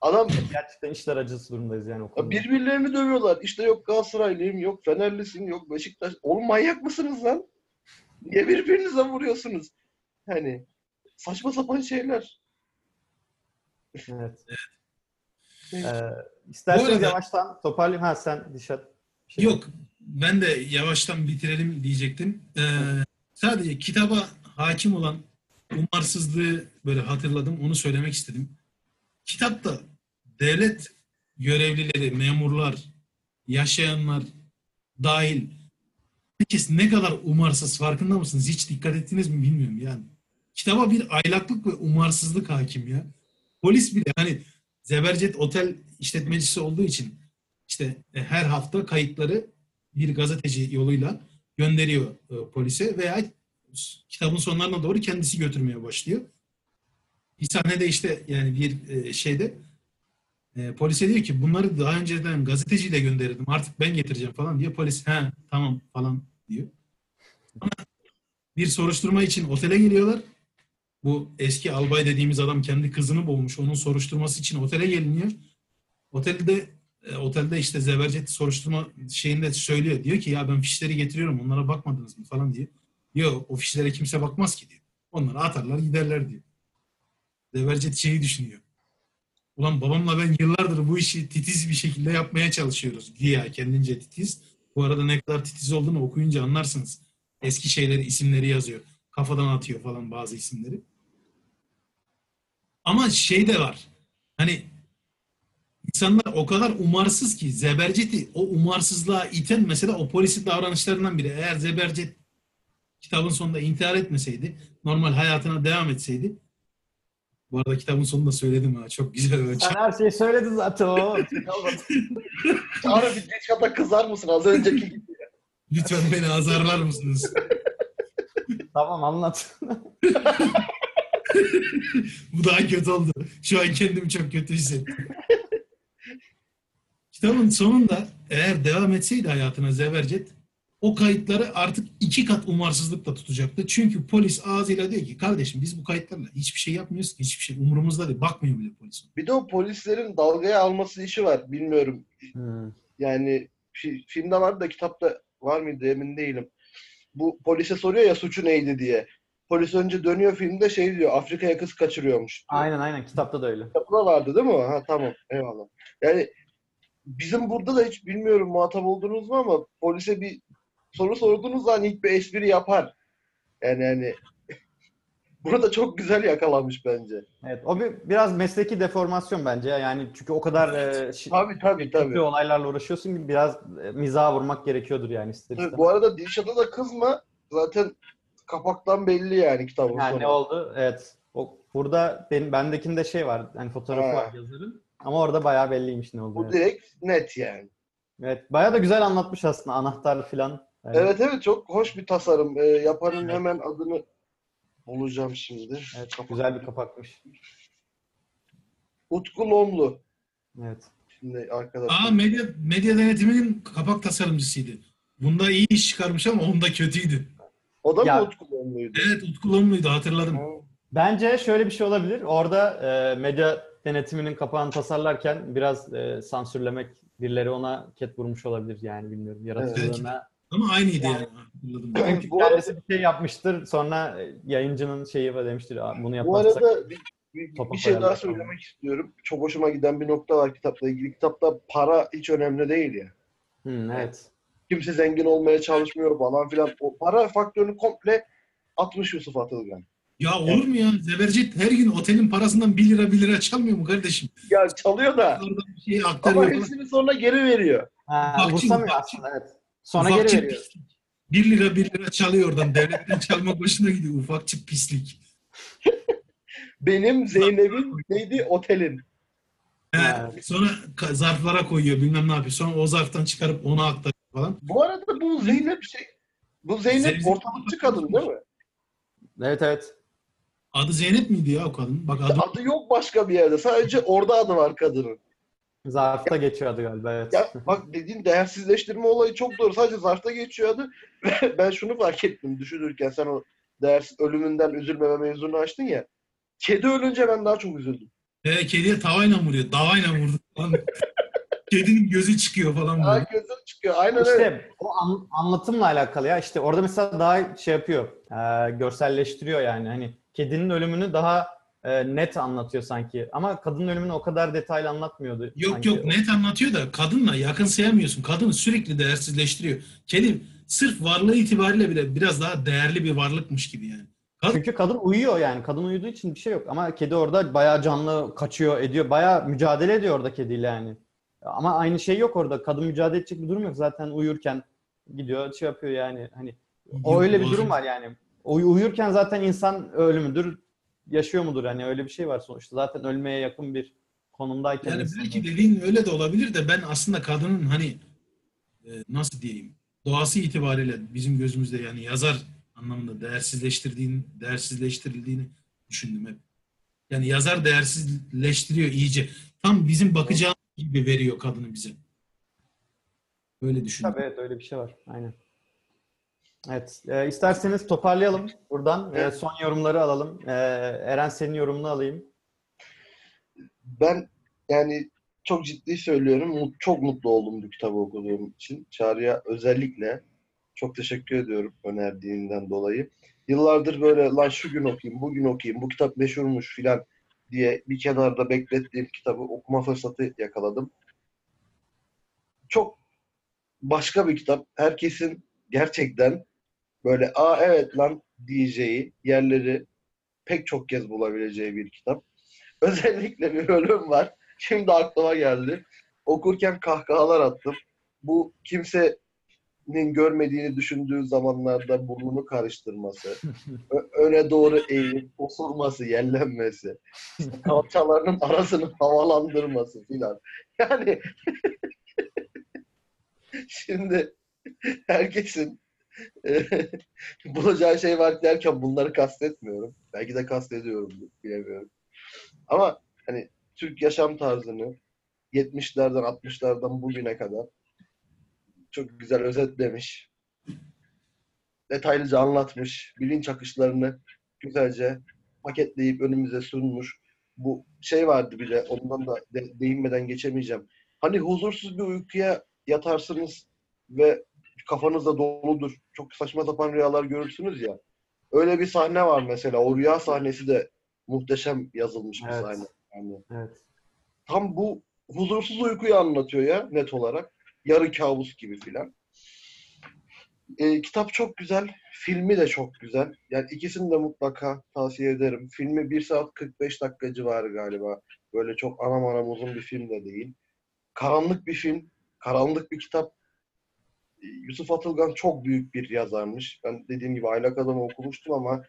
Adam Gerçekten işler acısı durumdayız yani o konuda. birbirlerini dövüyorlar. İşte yok Galatasaraylıyım, yok Fenerlisin, yok Beşiktaş. Oğlum manyak mısınız lan? Niye birbirinize vuruyorsunuz? Hani saçma sapan şeyler. Evet. Evet. Ee, isterseniz arada- yavaştan toparlayayım. Ha sen Dişat. şey- Yok, ben de yavaştan bitirelim diyecektim. Ee, sadece kitaba hakim olan umarsızlığı böyle hatırladım. Onu söylemek istedim. Kitapta devlet görevlileri, memurlar, yaşayanlar dahil herkes ne kadar umarsız farkında mısınız? Hiç dikkat ettiniz mi bilmiyorum yani. Kitaba bir aylaklık ve umarsızlık hakim ya. Polis bile hani Zebercet otel işletmecisi olduğu için işte e, her hafta kayıtları bir gazeteci yoluyla gönderiyor e, polise veya kitabın sonlarına doğru kendisi götürmeye başlıyor. Bir sahnede işte yani bir e, şeyde e, polise diyor ki bunları daha önceden gazeteciyle gönderirdim artık ben getireceğim falan diyor. Polis he tamam falan diyor. Ama bir soruşturma için otele geliyorlar. Bu eski albay dediğimiz adam kendi kızını boğmuş. Onun soruşturması için otele geliniyor. Otelde e, otelde işte Zebercet soruşturma şeyinde söylüyor. Diyor ki ya ben fişleri getiriyorum onlara bakmadınız mı falan diye. Yok o fişlere kimse bakmaz ki diyor. Onları atarlar giderler diyor. Zebercet şeyi düşünüyor. Ulan babamla ben yıllardır bu işi titiz bir şekilde yapmaya çalışıyoruz. Güya kendince titiz. Bu arada ne kadar titiz olduğunu okuyunca anlarsınız. Eski şeyleri, isimleri yazıyor. Kafadan atıyor falan bazı isimleri. Ama şey de var. Hani insanlar o kadar umarsız ki Zebercet'i o umarsızlığa iten mesela o polisin davranışlarından biri. Eğer Zebercet kitabın sonunda intihar etmeseydi, normal hayatına devam etseydi bu arada kitabın sonunda söyledim ha. Çok güzel. Sen her şeyi söyledin zaten o. Çağrı bir geç kata kızar mısın az önceki gibi? Lütfen beni azarlar mısınız? tamam anlat. Bu daha kötü oldu. Şu an kendimi çok kötü hissettim. Kitabın sonunda eğer devam etseydi hayatına Zebercet o kayıtları artık iki kat umarsızlıkla tutacaktı. Çünkü polis ağzıyla diyor ki kardeşim biz bu kayıtlarla hiçbir şey yapmıyoruz ki hiçbir şey umurumuzda değil. Bakmıyor bile polis. Bir de o polislerin dalgaya alması işi var. Bilmiyorum. Hmm. Yani fi- filmde vardı da kitapta var mıydı emin değilim. Bu polise soruyor ya suçu neydi diye. Polis önce dönüyor filmde şey diyor Afrika'ya kız kaçırıyormuş. diyor. Aynen aynen kitapta da öyle. Kitapta vardı değil mi? Ha tamam eyvallah. Yani bizim burada da hiç bilmiyorum muhatap oldunuz mu ama polise bir soru sorduğunuz zaman ilk bir espri yapar. Yani hani Bunu da çok güzel yakalamış bence. Evet, o bir biraz mesleki deformasyon bence. Yani çünkü o kadar e, şi- Tabii tabii tabii. olaylarla uğraşıyorsun ki biraz e, mizaha vurmak gerekiyordur yani ister istemez. Bu arada Dilşat'a da kızma. Zaten kapaktan belli yani kitabın Yani sonu. ne oldu? Evet. O, burada benim bendekinde şey var. Hani fotoğrafı Ha. var yazarın. Ama orada bayağı belliymiş ne Bu oldu. Evet. direkt net yani. evet. Bayağı da güzel anlatmış aslında anahtar falan. Evet. Evet evet çok hoş bir tasarım. Ee, yapanın Evet. hemen adını bulacağım şimdi. Evet, Kapak- güzel bir kapakmış. Utku Lomlu. Evet. Şimdi arkadaşlar. Aa medya, medya denetiminin kapak tasarımcısıydı. Bunda iyi iş çıkarmış ama onda kötüydü. O da Ya- mı Utku Lomlu'ydu? Evet Utku Lomlu'ydu hatırladım. Ha. Bence şöyle bir şey olabilir. Orada e, medya denetiminin kapağını tasarlarken biraz e, sansürlemek birileri ona ket vurmuş olabilir yani bilmiyorum. Yaratıcılığına. Ama aynıydı Yani- yani. Hatırladım. Çünkü Bu arada- kendisi bir şey yapmıştır. Sonra e, yayıncının şeyi var demiştir. "Aa, Bunu Bu yaparsak arada bir, bir, topa bir şey koyarlar daha falan." söylemek istiyorum. Çok hoşuma giden bir nokta var kitapla ilgili. Kitapta para hiç önemli değil ya. Hı, evet. Kimse zengin olmaya çalışmıyor falan filan. O para faktörünü komple atmış Yusuf Atılgan. Ya olur mu ya? Zebercet her gün otelin parasından 1 lira 1 lira çalmıyor mu kardeşim? Ya çalıyor da şey ama hepsini sonra geri veriyor. Ha, Ufakçı, umursamıyor ufakçı. aslında evet. Sonra Ufakçı geri veriyor. pislik. 1 lira 1 lira çalıyor oradan. Devletten çalmak hoşuna gidiyor. Ufakçı pislik. Benim Zeynep'in neydi? Otelin. He, Evet. sonra zarflara koyuyor bilmem ne yapıyor. Sonra o zarftan çıkarıp ona aktarıyor falan. Bu arada bu Zeynep şey bu Zeynep Zeynep- ortalıkçı kadın değil mi? Evet evet. Adı Zeynep miydi ya o kadın? Bak adı Adı yok başka bir yerde. Sadece orada adı var kadının. Zarfta geçiyor adı galiba evet. Ya bak dediğin değersizleştirme olayı çok doğru. Sadece zarfta geçiyor adı. ben şunu fark ettim düşünürken sen o değersiz ölümünden üzülmeme mevzunu açtın ya. Kedi ölünce ben daha çok üzüldüm. e, kediye tavayla vuruyor. Davayla vurdu. Kedinin gözü çıkıyor falan Aa, böyle. gözüm çıkıyor. Aynen öyle. İşte o an- anlatımla alakalı ya. İşte orada mesela daha şey yapıyor. e, görselleştiriyor yani. Hani kedinin ölümünü daha e, net anlatıyor sanki. Ama kadının ölümünü o kadar detaylı anlatmıyordu. Yok sanki. yok net anlatıyor da kadınla yakınsayamıyorsun. Kadını sürekli değersizleştiriyor. Kedi sırf varlığı itibariyle bile biraz daha değerli bir varlıkmış gibi yani. Çünkü kadın uyuyor yani. Kadın uyuduğu için bir şey yok. Ama kedi orada bayağı canlı kaçıyor, ediyor. Bayağı mücadele ediyor orada kediyle yani. Ama aynı şey yok orada. Kadın mücadele edecek bir durum yok. Zaten uyurken gidiyor, şey yapıyor yani. Hani o öyle bir durum var yani. Uy- uyurken zaten insan ölü müdür, yaşıyor mudur? Hani öyle bir şey var sonuçta. Zaten ölmeye yakın bir konumdayken Yani insan- belki dediğin öyle de olabilir de ben aslında kadının hani e, nasıl diyeyim doğası itibariyle bizim gözümüzde yani yazar anlamında değersizleştirdiğini değersizleştirildiğini düşündüm hep. Yani yazar değersizleştiriyor iyice. Tam bizim bakacağımız gibi veriyor kadını bize. Öyle düşündüm. Tabii evet öyle bir şey var. Aynen. Evet. E, isterseniz toparlayalım buradan. E, Evet. son yorumları alalım. E, Eren senin yorumunu alayım. Ben yani çok ciddi söylüyorum. Çok mutlu oldum bu kitabı okuduğum için. Çağrı'ya özellikle çok teşekkür ediyorum önerdiğinden dolayı. Yıllardır böyle lan şu gün okuyayım, bugün okuyayım, bu kitap meşhurmuş filan diye bir kenarda beklettiğim kitabı okuma fırsatı yakaladım. Çok başka bir kitap. Herkesin gerçekten böyle aa evet lan diyeceği yerleri pek çok kez bulabileceği bir kitap. Özellikle bir bölüm var. Şimdi aklıma geldi. Okurken kahkahalar attım. Bu kimsenin görmediğini düşündüğü zamanlarda burnunu karıştırması, öne doğru eğilip osurması, yellenmesi, kalçalarının arasını havalandırması filan. Yani şimdi herkesin e, bulacağı şey var derken bunları kastetmiyorum. Belki de kastediyorum bilemiyorum. Ama hani Türk yaşam tarzını 70'lerden 60'lardan bugüne kadar çok güzel özetlemiş. Detaylıca anlatmış. Bilinç akışlarını güzelce paketleyip önümüze sunmuş. Bu şey vardı bir de ondan da de- değinmeden geçemeyeceğim. Hani huzursuz bir uykuya yatarsınız ve kafanız da doludur. Çok saçma sapan rüyalar görürsünüz ya. Öyle bir sahne var mesela. O rüya sahnesi de muhteşem yazılmış bir Evet. sahne. Yani Evet. tam bu huzursuz uykuyu anlatıyor ya net olarak. Yarı kabus gibi filan. e, kitap çok güzel. Filmi de çok güzel. Yani ikisini de mutlaka tavsiye ederim. Filmi 1 saat 45 dakika civarı galiba. Böyle çok anam anam uzun bir film de değil. Karanlık bir film. Karanlık bir kitap. E, Yusuf Atılgan çok büyük bir yazarmış. Ben dediğim gibi Aylak Adam'ı okumuştum ama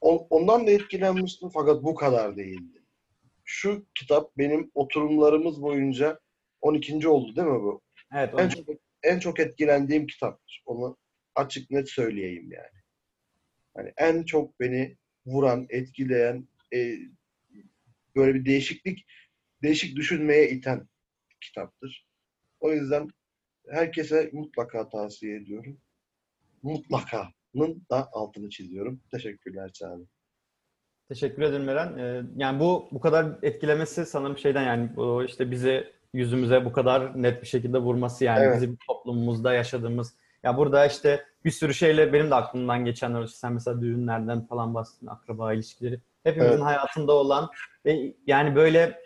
on- ondan da etkilenmiştim fakat bu kadar değildi. Şu kitap benim oturumlarımız boyunca 12. oldu değil mi bu? Evet. En çok en çok etkilendiğim kitaptır. Onu açık net söyleyeyim yani. Hani en çok beni vuran, etkileyen, e, böyle bir değişiklik, değişik düşünmeye iten kitaptır. O yüzden herkese mutlaka tavsiye ediyorum. Mutlaka'nın da altını çiziyorum. Teşekkürler Çağrı. Teşekkür ederim Eren. Ee, yani bu bu kadar etkilemesi sanırım şeyden yani bu işte bizi yüzümüze bu kadar net bir şekilde vurması yani Evet. bizim toplumumuzda yaşadığımız ya burada işte bir sürü şeyle benim de aklımdan geçenler işte sen mesela düğünlerden falan bahsettin akraba ilişkileri hepimizin Evet. hayatında olan ve yani böyle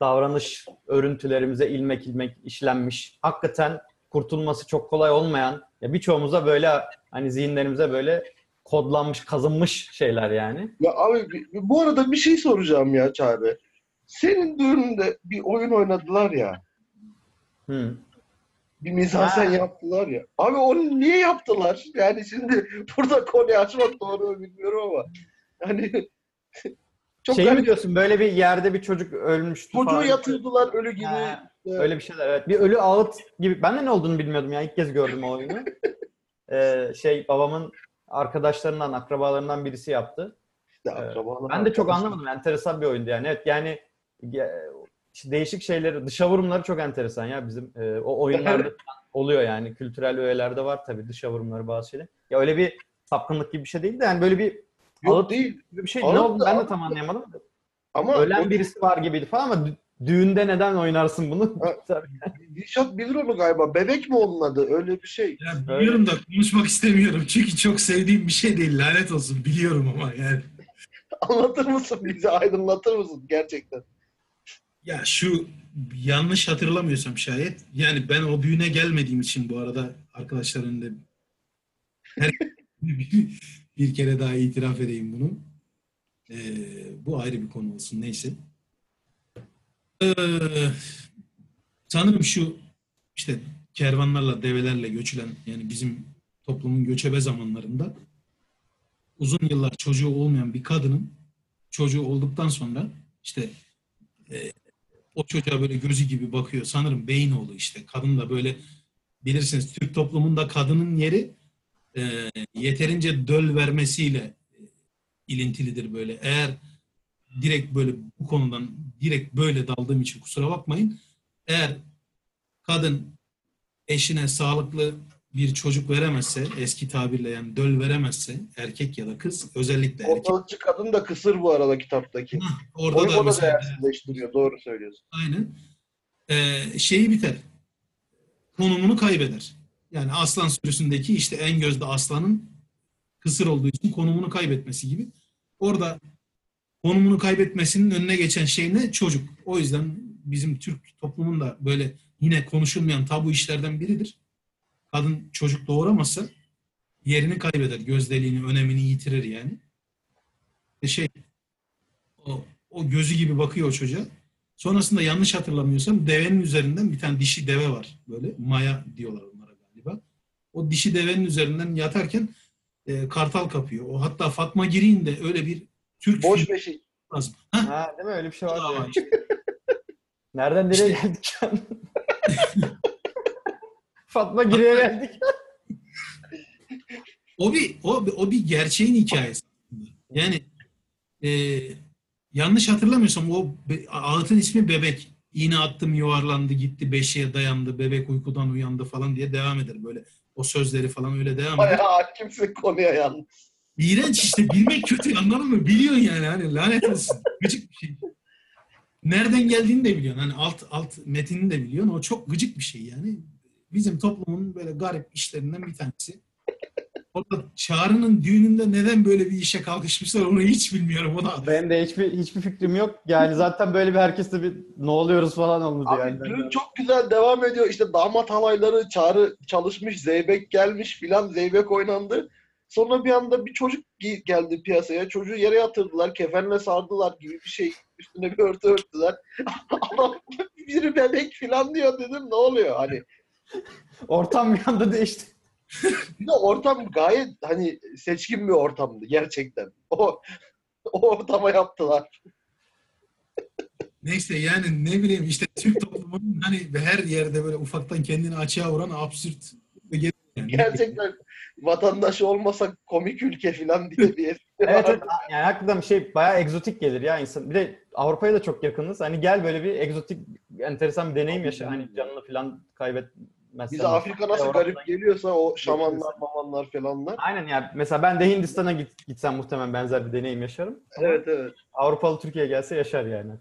davranış örüntülerimize ilmek ilmek işlenmiş hakikaten kurtulması çok kolay olmayan ya birçoğumuza böyle hani zihinlerimize böyle kodlanmış kazınmış şeyler yani. Ya abi bi- bi- bu arada bir şey soracağım ya Çağrı. Senin düğününde bir oyun oynadılar ya. Hı. bir mizansen yaptılar ya. Abi onu niye yaptılar? Yani şimdi burada konuyu açmak doğru mu bilmiyorum ama. Yani çok Şey garip. mi diyorsun böyle bir yerde bir çocuk ölmüştü Çocuğu falan. yatırdılar ölü gibi. Ha, İşte öyle bir şeyler evet. Bir ölü ağıt gibi. Ben de ne olduğunu bilmiyordum ya. İlk kez gördüm o oyunu. Ee, şey babamın arkadaşlarından, akrabalarından birisi yaptı. işte akrabalar, Ben de çok anlamadım. Enteresan bir oyundu yani. Evet yani değişik şeyleri, dışa vurumları çok enteresan ya bizim e, o oyunlarda oluyor yani. Kültürel öğelerde var tabii dışa vurumları bazı şeyler. Ya öyle bir sapkınlık gibi bir şey değil de yani böyle bir Yok ağıt değil. gibi bir şey. Ne oldu ben de tam anlayamadım. Ama Ölen o- birisi var gibiydi falan ama dü- düğünde neden oynarsın bunu? Dilşat bilir onu galiba. Bebek mi onun adı? Öyle bir şey. Ya biliyorum da konuşmak istemiyorum. Çünkü çok sevdiğim bir şey değil. Lanet olsun. Biliyorum ama yani. Anlatır mısın bize? Aydınlatır mısın gerçekten? Ya şu yanlış hatırlamıyorsam şayet. Yani ben o düğüne gelmediğim için bu arada arkadaşlar önünde her bir kere daha itiraf edeyim bunu. Ee, bu ayrı bir konu olsun. Neyse. Ee, sanırım şu işte kervanlarla, develerle göçülen yani bizim toplumun göçebe zamanlarında uzun yıllar çocuğu olmayan bir kadının çocuğu olduktan sonra işte e, o çocuğa böyle gözü gibi bakıyor. Sanırım Beynoğlu işte. Kadın da böyle bilirsiniz Türk toplumunda kadının yeri e, yeterince döl vermesiyle e, ilintilidir böyle. Eğer direkt böyle bu konudan direkt böyle daldığım için kusura bakmayın. Eğer kadın eşine sağlıklı bir çocuk veremezse, eski tabirle yani döl veremezse, erkek ya da kız, özellikle erkek. Ortalıkçı kadın da kısır bu arada kitaptaki. Orada Onu da da mesela değersizleştiriyor. Doğru söylüyorsun. Aynen. Ee, şeyi biter. Konumunu kaybeder. Yani aslan sürüsündeki işte en gözde aslanın kısır olduğu için konumunu kaybetmesi gibi. Orada konumunu kaybetmesinin önüne geçen şey ne? Çocuk. O yüzden bizim Türk toplumunda böyle yine konuşulmayan tabu işlerden biridir. Kadın çocuk doğuramazsa yerini kaybeder. Gözdeliğini, önemini yitirir yani. E şey o, o gözü gibi bakıyor o çocuğa. Sonrasında yanlış hatırlamıyorsam devenin üzerinden bir tane dişi deve var. Böyle maya diyorlar onlara galiba. O dişi devenin üzerinden yatarken e, kartal kapıyor. O hatta Fatma Giri'nin de öyle bir Türk Boş beşik. lazım. Hah, Ha, değil mi? Öyle bir şey var. ama yani. işte. Nereden nereye İşte- geldik? Fatma Giri'ye geldik. O bir o, bir- o bir gerçeğin hikayesi. Yani e, yanlış hatırlamıyorsam o ağıtın ismi Bebek. İğne attım yuvarlandı gitti beşiğe dayandı bebek uykudan uyandı falan diye devam eder böyle. O sözleri falan öyle devam eder. Bayağı hakimsin konuya yalnız. İğrenç işte bilmek kötü anladın mı? Biliyorsun yani hani lanet olsun. Gıcık bir şey. Nereden geldiğini de biliyorsun. Hani alt alt metinini de biliyorsun. O çok gıcık bir şey yani. Bizim toplumun böyle garip işlerinden bir tanesi. Orada Çağrı'nın düğününde neden böyle bir işe kalkışmışlar onu hiç bilmiyorum. Ona Benim de hiçbir hiçbir fikrim yok. Yani zaten böyle bir herkeste bir ne oluyoruz falan oldu Abi yani. düğün çok güzel devam ediyor. İşte damat halayları, çağrı çalışmış, zeybek gelmiş filan, zeybek oynandı. Sonra bir anda bir çocuk geldi piyasaya. Çocuğu yere yatırdılar, kefenle sardılar gibi bir şey. Üstüne bir örtü örttüler. Adam biri bebek filan diyor dedim ne oluyor? Hani Ortam bir anda değişti. bir de ortam gayet hani seçkin bir ortamdı gerçekten. O o ortama yaptılar. neyse yani ne bileyim işte Türk toplumunun hani her yerde böyle ufaktan kendini açığa vuran absürt yani. Gerçekten vatandaş olmasak komik ülke filan diye bir Evet, evet yani hakikaten bir şey bayağı egzotik gelir ya insan. Bir de Avrupa'ya da çok yakınız. Hani gel böyle bir egzotik enteresan bir deneyim yaşa. Hani canını falan kaybetmezsen. Bize Afrika nasıl garip geliyorsa o şamanlar, mamanlar falanlar. Aynen ya. Mesela ben de Hindistan'a git, gitsem muhtemelen benzer bir deneyim yaşarım. Evet evet. Avrupalı Türkiye'ye gelse yaşar yani.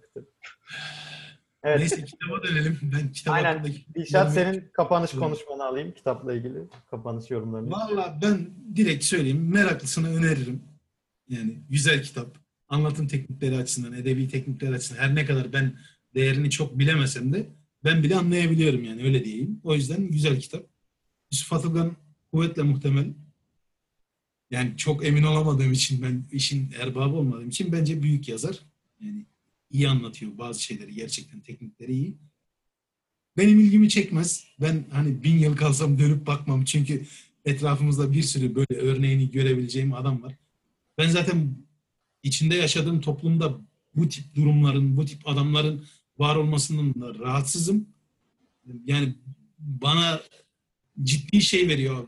Evet. Neyse kitaba dönelim. Ben kitap Aynen. Dilşat senin kapanış konuşmanı alayım kitapla ilgili. Kapanış yorumlarını. Valla ben direkt söyleyeyim. Meraklısına öneririm. Yani güzel kitap. Anlatım teknikleri açısından, edebi teknikleri açısından her ne kadar ben değerini çok bilemesem de ben bile anlayabiliyorum yani öyle diyeyim. O yüzden güzel kitap. Yusuf Atılgan kuvvetle muhtemel. Yani çok emin olamadığım için ben işin erbabı olmadığım için bence büyük yazar. Yani iyi anlatıyor bazı şeyleri gerçekten teknikleri iyi. Benim ilgimi çekmez. Ben hani bin yıl kalsam dönüp bakmam. Çünkü etrafımızda bir sürü böyle örneğini görebileceğim adam var. Ben zaten içinde yaşadığım toplumda bu tip durumların, bu tip adamların var olmasından da rahatsızım. Yani bana ciddi şey veriyor.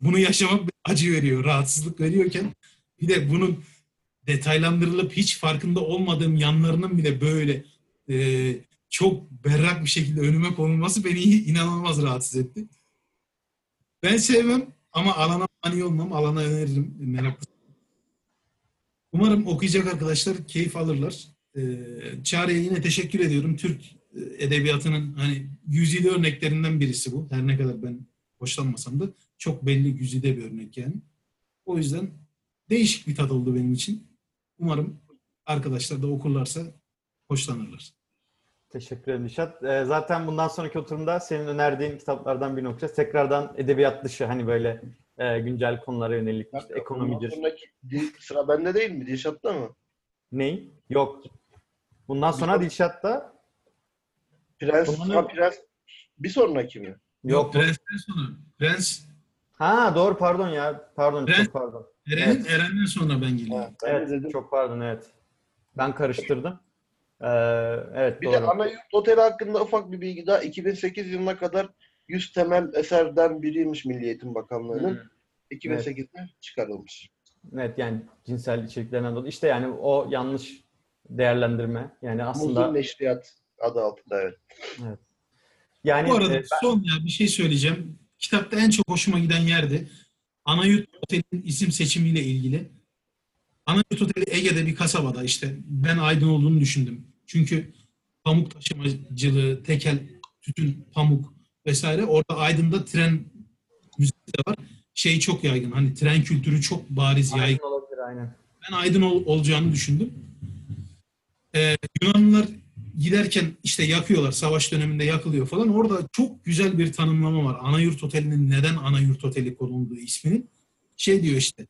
Bunu yaşamak acı veriyor, rahatsızlık veriyorken bir de bunun detaylandırılıp hiç farkında olmadığım yanlarının bile böyle e, çok berrak bir şekilde önüme konulması beni inanılmaz rahatsız etti. Ben sevmem ama alana mani olmam. Alana öneririm. Meraklı. Umarım okuyacak arkadaşlar keyif alırlar. Ee, Çağrı'ya yine teşekkür ediyorum. Türk e, edebiyatının hani güzide örneklerinden birisi bu. Her ne kadar ben hoşlanmasam da çok belli güzide bir örnek yani. O yüzden değişik bir tat oldu benim için. Umarım arkadaşlar da okurlarsa hoşlanırlar. Teşekkür ederim Dilşat. Ee, zaten bundan sonraki oturumda senin önerdiğin kitaplardan birini okuyacağız. Tekrardan edebiyat dışı hani böyle e, güncel konulara yönelik işte ekonomidir. sonraki sıra bende değil mi? Dilşat'ta mı? Ney? Yok. Bundan sonra Dilşat'ta Prens, Bundan ha, prens bir sonraki mi? yok. Prens'ten sonra. Prens, Ha doğru pardon ya. Pardon Prens- çok pardon. Eren'in, Evet. Eren'den sonra ben geliyorum. Ha, ben de Evet dedim. çok pardon evet. Ben karıştırdım. Ee, evet Bir doğru. de Anayurt Oteli hakkında ufak bir bilgi daha. 2008 yılına kadar 100 temel eserden biriymiş Milli Eğitim Bakanlığı'nın. Hı. 2008'de çıkarılmış. Evet yani cinsel içeriklerinden dolayı. İşte yani o yanlış değerlendirme. Yani aslında Muzur Neşriyat adı altında evet. yani Bu arada e, ben- son ya bir şey söyleyeceğim. Kitapta en çok hoşuma giden yerdi. Anayurt Oteli'nin isim seçimiyle ilgili. Anayurt Oteli Ege'de bir kasabada işte ben Aydın olduğunu düşündüm. Çünkü pamuk taşımacılığı, tekel, tütün, pamuk vesaire orada Aydın'da tren müzesi de var. Şey çok yaygın. Hani tren kültürü çok bariz yaygın. Aydın olabilir aynen. Ben Aydın ol- olacağını düşündüm. Ee, Yunanlılar giderken işte yakıyorlar. Savaş döneminde yakılıyor falan. Orada çok güzel bir tanımlama var. Anayurt Oteli'nin neden Anayurt Oteli konulduğu isminin. Şey diyor işte.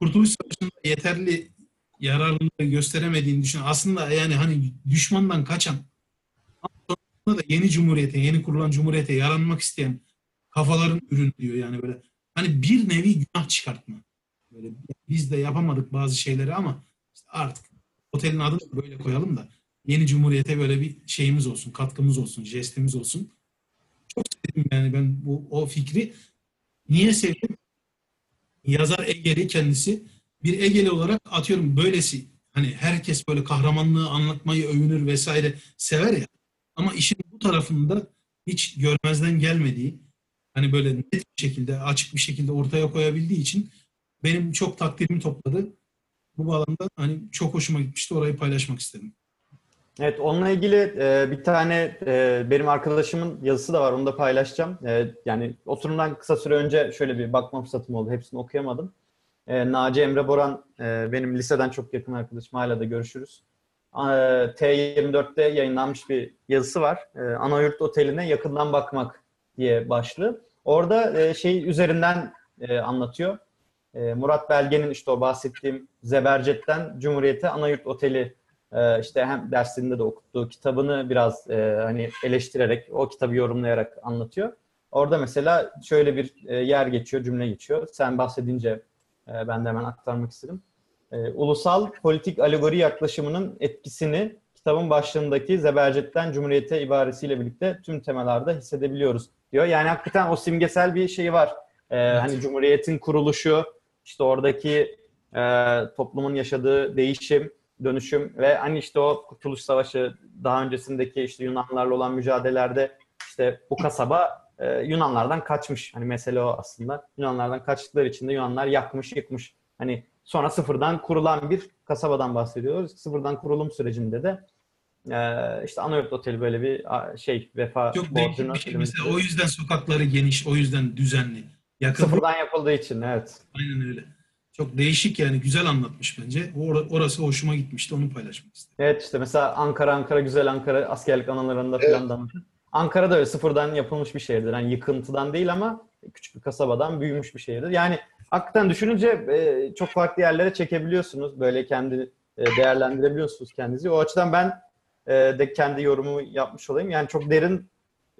Kurtuluş Savaşı'nda yeterli yararlılığı gösteremediğini düşün. Aslında yani hani düşmandan kaçan sonra da yeni cumhuriyete, yeni kurulan cumhuriyete yaranmak isteyen kafaların ürünü diyor yani böyle. Hani bir nevi günah çıkartma. Böyle biz de yapamadık bazı şeyleri ama işte artık otelin adını böyle koyalım da yeni cumhuriyete böyle bir şeyimiz olsun, katkımız olsun, jestimiz olsun. Çok sevdim yani ben bu o fikri. Niye sevdim? Yazar Egeli kendisi. Bir Egeli olarak atıyorum böylesi hani herkes böyle kahramanlığı anlatmayı övünür vesaire sever ya. Ama işin bu tarafında hiç görmezden gelmediği hani böyle net bir şekilde açık bir şekilde ortaya koyabildiği için benim çok takdirimi topladı. Bu bağlamda hani çok hoşuma gitmişti. Orayı paylaşmak istedim. Evet, onunla ilgili e, bir tane e, benim arkadaşımın yazısı da var, onu da paylaşacağım. E, yani oturumdan kısa süre önce şöyle bir bakma fırsatım oldu, hepsini okuyamadım. E, Naci Emre Boran, e, benim liseden çok yakın arkadaşım, hala da görüşürüz. E, T24'te yayınlanmış bir yazısı var. E, Anayurt Oteli'ne yakından bakmak diye başlığı. Orada e, şey üzerinden e, anlatıyor. E, Murat Belge'nin işte o bahsettiğim Zebercet'ten Cumhuriyet'e Anayurt Oteli e, işte hem derslerinde de okuttuğu kitabını biraz e, hani eleştirerek, o kitabı yorumlayarak anlatıyor. Orada mesela şöyle bir e, yer geçiyor, cümle geçiyor. Sen bahsedince ben de hemen aktarmak istedim. Ulusal politik alegori yaklaşımının etkisini kitabın başlığındaki Zebercet'ten Cumhuriyet'e ibaresiyle birlikte tüm temalarda hissedebiliyoruz diyor. Yani hakikaten o simgesel bir şey var. Evet. Hani Cumhuriyet'in kuruluşu, işte oradaki e, toplumun yaşadığı değişim, dönüşüm ve hani işte o Kurtuluş Savaşı daha öncesindeki işte Yunanlarla olan mücadelelerde işte bu kasaba e, Yunanlardan kaçmış. Hani mesele o aslında. Yunanlardan kaçtıkları için de Yunanlar yakmış, yıkmış. Hani sonra sıfırdan kurulan bir kasabadan bahsediyoruz. Sıfırdan kurulum sürecinde de e, işte Anayurt Oteli böyle bir şey vefa Çok borcunu bir şey. Mesela o yüzden sokakları geniş, o yüzden düzenli. Yakın sıfırdan yapıldığı için evet. Aynen öyle. Çok değişik yani güzel anlatmış bence. Or- orası hoşuma gitmişti onu paylaşmak istedim. Evet işte mesela Ankara Ankara güzel Ankara askerlik anılarında Evet. falan da anlatır. Ankara'da öyle sıfırdan yapılmış bir şehirdir. Yani yıkıntıdan değil ama küçük bir kasabadan büyümüş bir şehirdir. Yani hakikaten düşününce e, çok farklı yerlere çekebiliyorsunuz. Böyle kendi e, değerlendirebiliyorsunuz kendinizi. O açıdan ben e, de kendi yorumumu yapmış olayım. Yani çok derin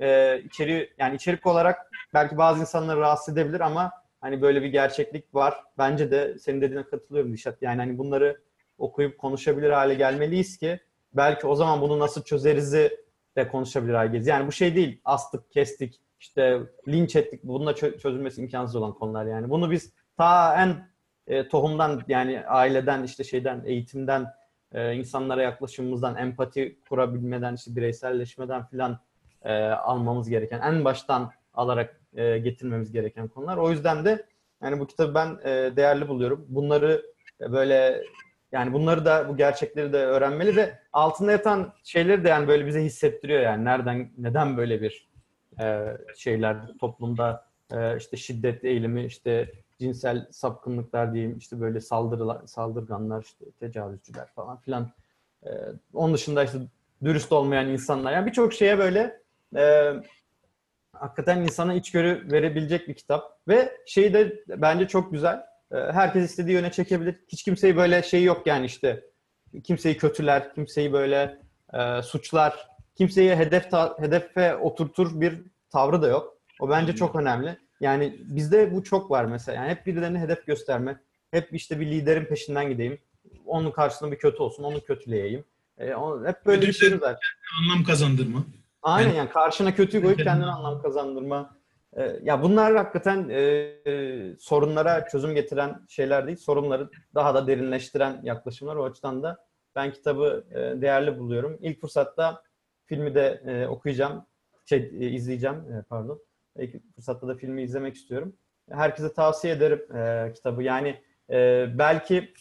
e, içeri yani içerik olarak belki bazı insanları rahatsız edebilir ama hani böyle bir gerçeklik var. Bence de senin dediğine katılıyorum Dişat. Yani hani bunları okuyup konuşabilir hale gelmeliyiz ki belki o zaman bunu nasıl çözerizi de konuşabilir hale geliriz. Yani bu şey değil astık, kestik, işte linç ettik. Bununla çö- çözülmesi imkansız olan konular yani. Bunu biz ta en e, tohumdan yani aileden işte şeyden eğitimden e, insanlara yaklaşımımızdan empati kurabilmeden işte bireyselleşmeden filan e, almamız gereken en baştan alarak e, getirmemiz gereken konular. O yüzden de yani bu kitabı ben e, değerli buluyorum. Bunları e, böyle yani bunları da bu gerçekleri de öğrenmeli ve altında yatan şeyleri de yani böyle bize hissettiriyor yani nereden neden böyle bir e, şeyler toplumda e, işte şiddet eğilimi işte cinsel sapkınlıklar diyeyim işte böyle saldırılar saldırganlar işte tecavüzcüler falan filan E, onun dışında işte dürüst olmayan insanlar yani birçok şeye böyle e, hakikaten insana içgörü verebilecek bir kitap ve şey de bence çok güzel e, herkes istediği yöne çekebilir. Hiç kimseyi böyle şey yok yani işte. Kimseyi kötüler, kimseyi böyle e, suçlar, kimseyi hedef ta- hedefe oturtur bir tavrı da yok. O bence çok önemli. Yani bizde bu çok var mesela. Yani hep birilerine hedef gösterme. Hep işte bir liderin peşinden gideyim. Onun karşısında bir kötü olsun, onu kötüleyeyim. E, o- hep böyle bir şey var. Anlam kazandırma. Aynen Ben- yani karşına kötüyü koyup kendine anlam kazandırma. Ee, ya bunlar hakikaten e, e, sorunlara çözüm getiren şeyler değil, sorunları daha da derinleştiren yaklaşımlar. O açıdan da ben kitabı e, değerli buluyorum. İlk fırsatta filmi de e, okuyacağım, şey e, izleyeceğim e, pardon. İlk fırsatta da filmi izlemek istiyorum. Herkese tavsiye ederim e, kitabı. Yani e, belki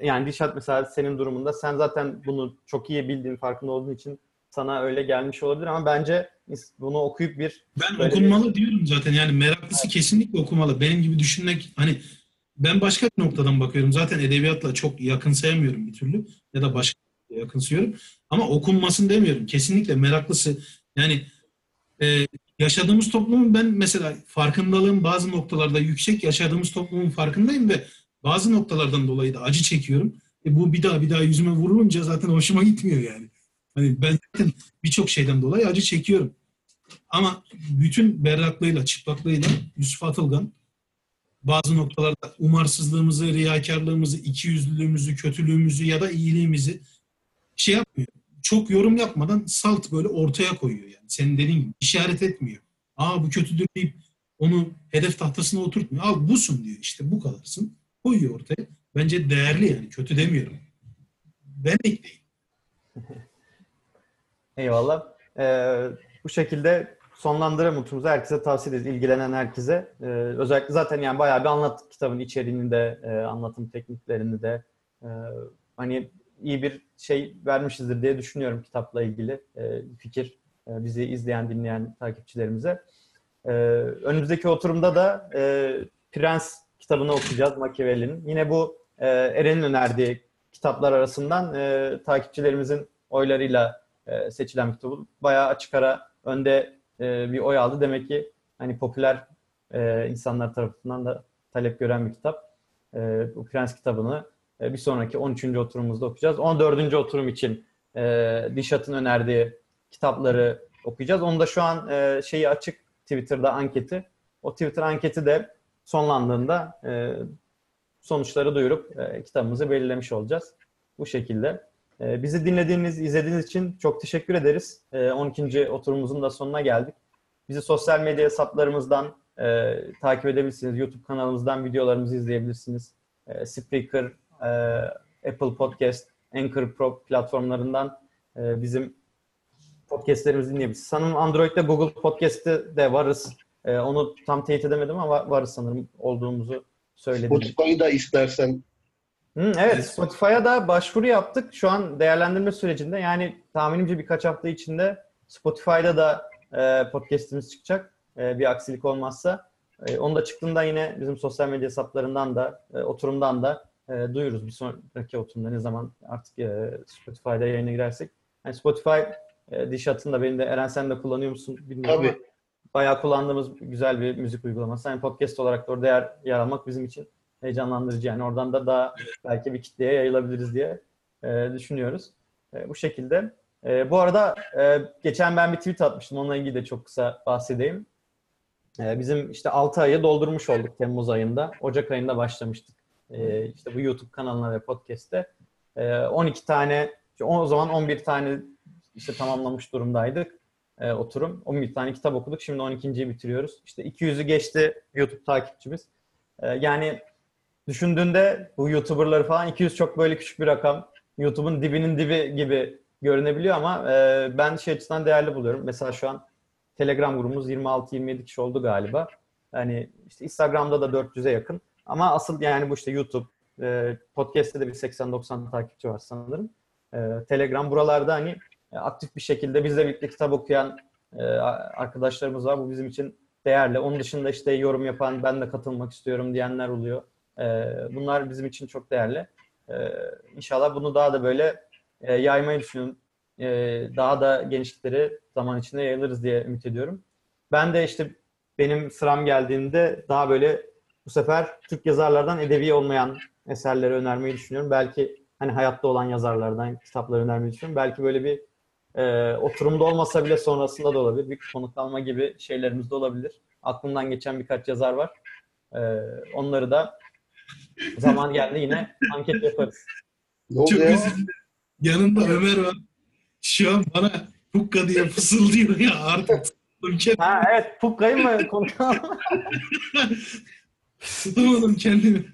yani Dişat mesela senin durumunda sen zaten bunu çok iyi bildiğin, farkında olduğun için sana öyle gelmiş olabilir ama bence bunu okuyup bir Ben okunmalı diyorum zaten yani meraklısı kesinlikle okumalı. Benim gibi düşünmek hani ben başka bir noktadan bakıyorum. Zaten edebiyatla çok yakınsayamıyorum bir türlü ya da başka bir yakınsıyorum. Ama okunmasın demiyorum. Kesinlikle meraklısı yani e, yaşadığımız toplumun ben mesela farkındalığım bazı noktalarda yüksek yaşadığımız toplumun farkındayım ve bazı noktalardan dolayı da acı çekiyorum. E, bu bir daha bir daha yüzüme vurulunca zaten hoşuma gitmiyor yani. Hani ben birçok şeyden dolayı acı çekiyorum. Ama bütün berraklığıyla, çıplaklığıyla Yusuf Atılgan bazı noktalarda umarsızlığımızı, riyakarlığımızı, ikiyüzlülüğümüzü, kötülüğümüzü ya da iyiliğimizi şey yapmıyor. Çok yorum yapmadan salt böyle ortaya koyuyor yani. Senin dediğin gibi işaret etmiyor. Aa bu kötüdür deyip onu hedef tahtasına oturtmuyor. Al busun diyor işte bu kadarsın. Koyuyor ortaya. Bence değerli yani kötü demiyorum. Ben değil. eyvallah. Ee, bu şekilde sonlandıralım oturumuzu. Herkese tavsiye ederiz. ilgilenen herkese. Ee, özellikle zaten yani bayağı bir anlattık kitabın içeriğini de, e, anlatım tekniklerini de. Ee, hani iyi bir şey vermişizdir diye düşünüyorum kitapla ilgili e, fikir e, bizi izleyen dinleyen takipçilerimize. E, önümüzdeki oturumda da e, Prens kitabını okuyacağız Machiavelli'nin. Yine bu e, Eren'in önerdiği kitaplar arasından e, takipçilerimizin oylarıyla e, seçilen bir kitabı. Bayağı açık ara önde e, bir oy aldı. Demek ki hani popüler e, insanlar tarafından da talep gören bir kitap. Bu Prens kitabını bir sonraki 13. oturumumuzda okuyacağız. 14. oturum için e, Dişat'ın önerdiği kitapları okuyacağız. Onu da şu an şeyi açık Twitter'da anketi. O Twitter anketi de sonlandığında sonuçları duyurup kitabımızı belirlemiş olacağız. Bu şekilde. E, bizi dinlediğiniz, izlediğiniz için çok teşekkür ederiz. E, 12. oturumumuzun da sonuna geldik. Bizi sosyal medya hesaplarımızdan e, takip edebilirsiniz. YouTube kanalımızdan videolarımızı izleyebilirsiniz. E, Spreaker, e, Apple Podcast, Anchor Pro platformlarından e, bizim podcastlerimizi dinleyebilirsiniz. Sanırım Android'de Google Podcast'te de varız. Onu tam teyit edemedim ama varız sanırım olduğumuzu söyledim. Spotify'ı da istersen Hı, evet, Spotify'a da başvuru yaptık. Şu an değerlendirme sürecinde. Yani tahminimce birkaç hafta içinde Spotify'da da e, podcast'imiz çıkacak. E, bir aksilik olmazsa. E, onu da çıktığında yine bizim sosyal medya hesaplarından da, e, oturumdan da e, duyururuz. Bir sonraki oturumda ne zaman artık e, Spotify'da yayına girersek. Yani Spotify, e, Dişat'ın da benim de Eren sen de kullanıyor musun bilmiyorum Tabii. ama bayağı kullandığımız güzel bir müzik uygulaması. Yani podcast olarak da orada yer, yer almak bizim için heyecanlandırıcı. Yani oradan da daha belki bir kitleye yayılabiliriz diye e, düşünüyoruz. E, bu şekilde. E, bu arada e, geçen ben bir tweet atmıştım. Onunla ilgili de çok kısa bahsedeyim. E, bizim işte 6 ayı doldurmuş olduk Temmuz ayında. Ocak ayında başlamıştık. E, işte bu YouTube kanalına ve podcast'te. E, 12 tane, o zaman 11 tane işte tamamlamış durumdaydık e, oturum. 11 tane kitap okuduk. Şimdi 12.yi bitiriyoruz. İşte 200'ü geçti YouTube takipçimiz. E, yani düşündüğünde bu YouTuber'ları falan 200 çok böyle küçük bir rakam. YouTube'un dibinin dibi gibi görünebiliyor ama e, ben şey açısından değerli buluyorum. Mesela şu an Telegram grubumuz 26-27 kişi oldu galiba. Yani işte Instagram'da da 400'e yakın. Ama asıl yani bu işte YouTube, e, podcast'te de bir 80-90 takipçi var sanırım. E, Telegram buralarda hani e, aktif bir şekilde bizle birlikte kitap okuyan e, arkadaşlarımız var. Bu bizim için değerli. Onun dışında işte yorum yapan, ben de katılmak istiyorum diyenler oluyor. E, bunlar bizim için çok değerli. E, inşallah bunu daha da böyle e, yaymayı düşünüyorum. E, daha da genişlikleri zaman içinde yayılırız diye ümit ediyorum. Ben de işte benim sıram geldiğinde daha böyle bu sefer Türk yazarlardan edebi olmayan eserleri önermeyi düşünüyorum. Belki hani hayatta olan yazarlardan kitapları önermeyi düşünüyorum. Belki böyle bir e, oturumda olmasa bile sonrasında da olabilir. Bir konuk alma gibi şeylerimiz de olabilir. Aklımdan geçen birkaç yazar var. E, onları da zaman geldi yine anket yaparız. Çok ya? güzel. Yanında Ömer var. Şu an bana Hukka diye fısıldıyor ya artık. Ha evet Pukka'yı mı konuşalım? tutamadım kendimi.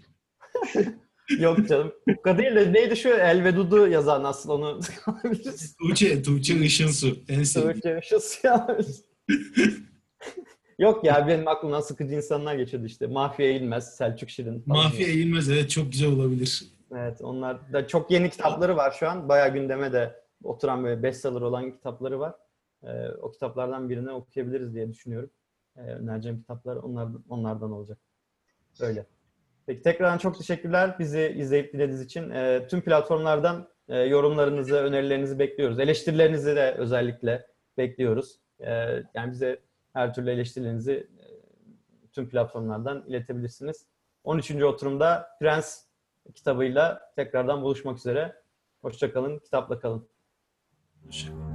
Yok canım. Pukka değil de neydi şu El ve Dudu yazan aslında onu alabiliriz. Tuğçe, Tuğçe Işınsu. En sevdiğim. Tuğçe Işılsı alabiliriz. Yok ya benim aklımdan sıkıcı insanlar geçiyordu işte. Mafya Eğilmez, Selçuk Şirin falan. Mafya eğilmez evet çok güzel olabilir. Evet onlar da çok yeni kitapları var şu an. Bayağı gündeme de oturan böyle bestseller olan kitapları var. Ee, o kitaplardan birini okuyabiliriz diye düşünüyorum. Ee, önereceğim kitaplar onlardan, onlardan olacak. Öyle. Peki tekrardan çok teşekkürler bizi izleyip dinlediğiniz için. Ee, tüm platformlardan e, yorumlarınızı, önerilerinizi bekliyoruz. Eleştirilerinizi de özellikle bekliyoruz. Ee, yani bize her türlü eleştirilerinizi e, tüm platformlardan iletebilirsiniz. 13. oturumda Prens kitabıyla tekrardan buluşmak üzere. Hoşçakalın, kitapla kalın. Hoşçakalın.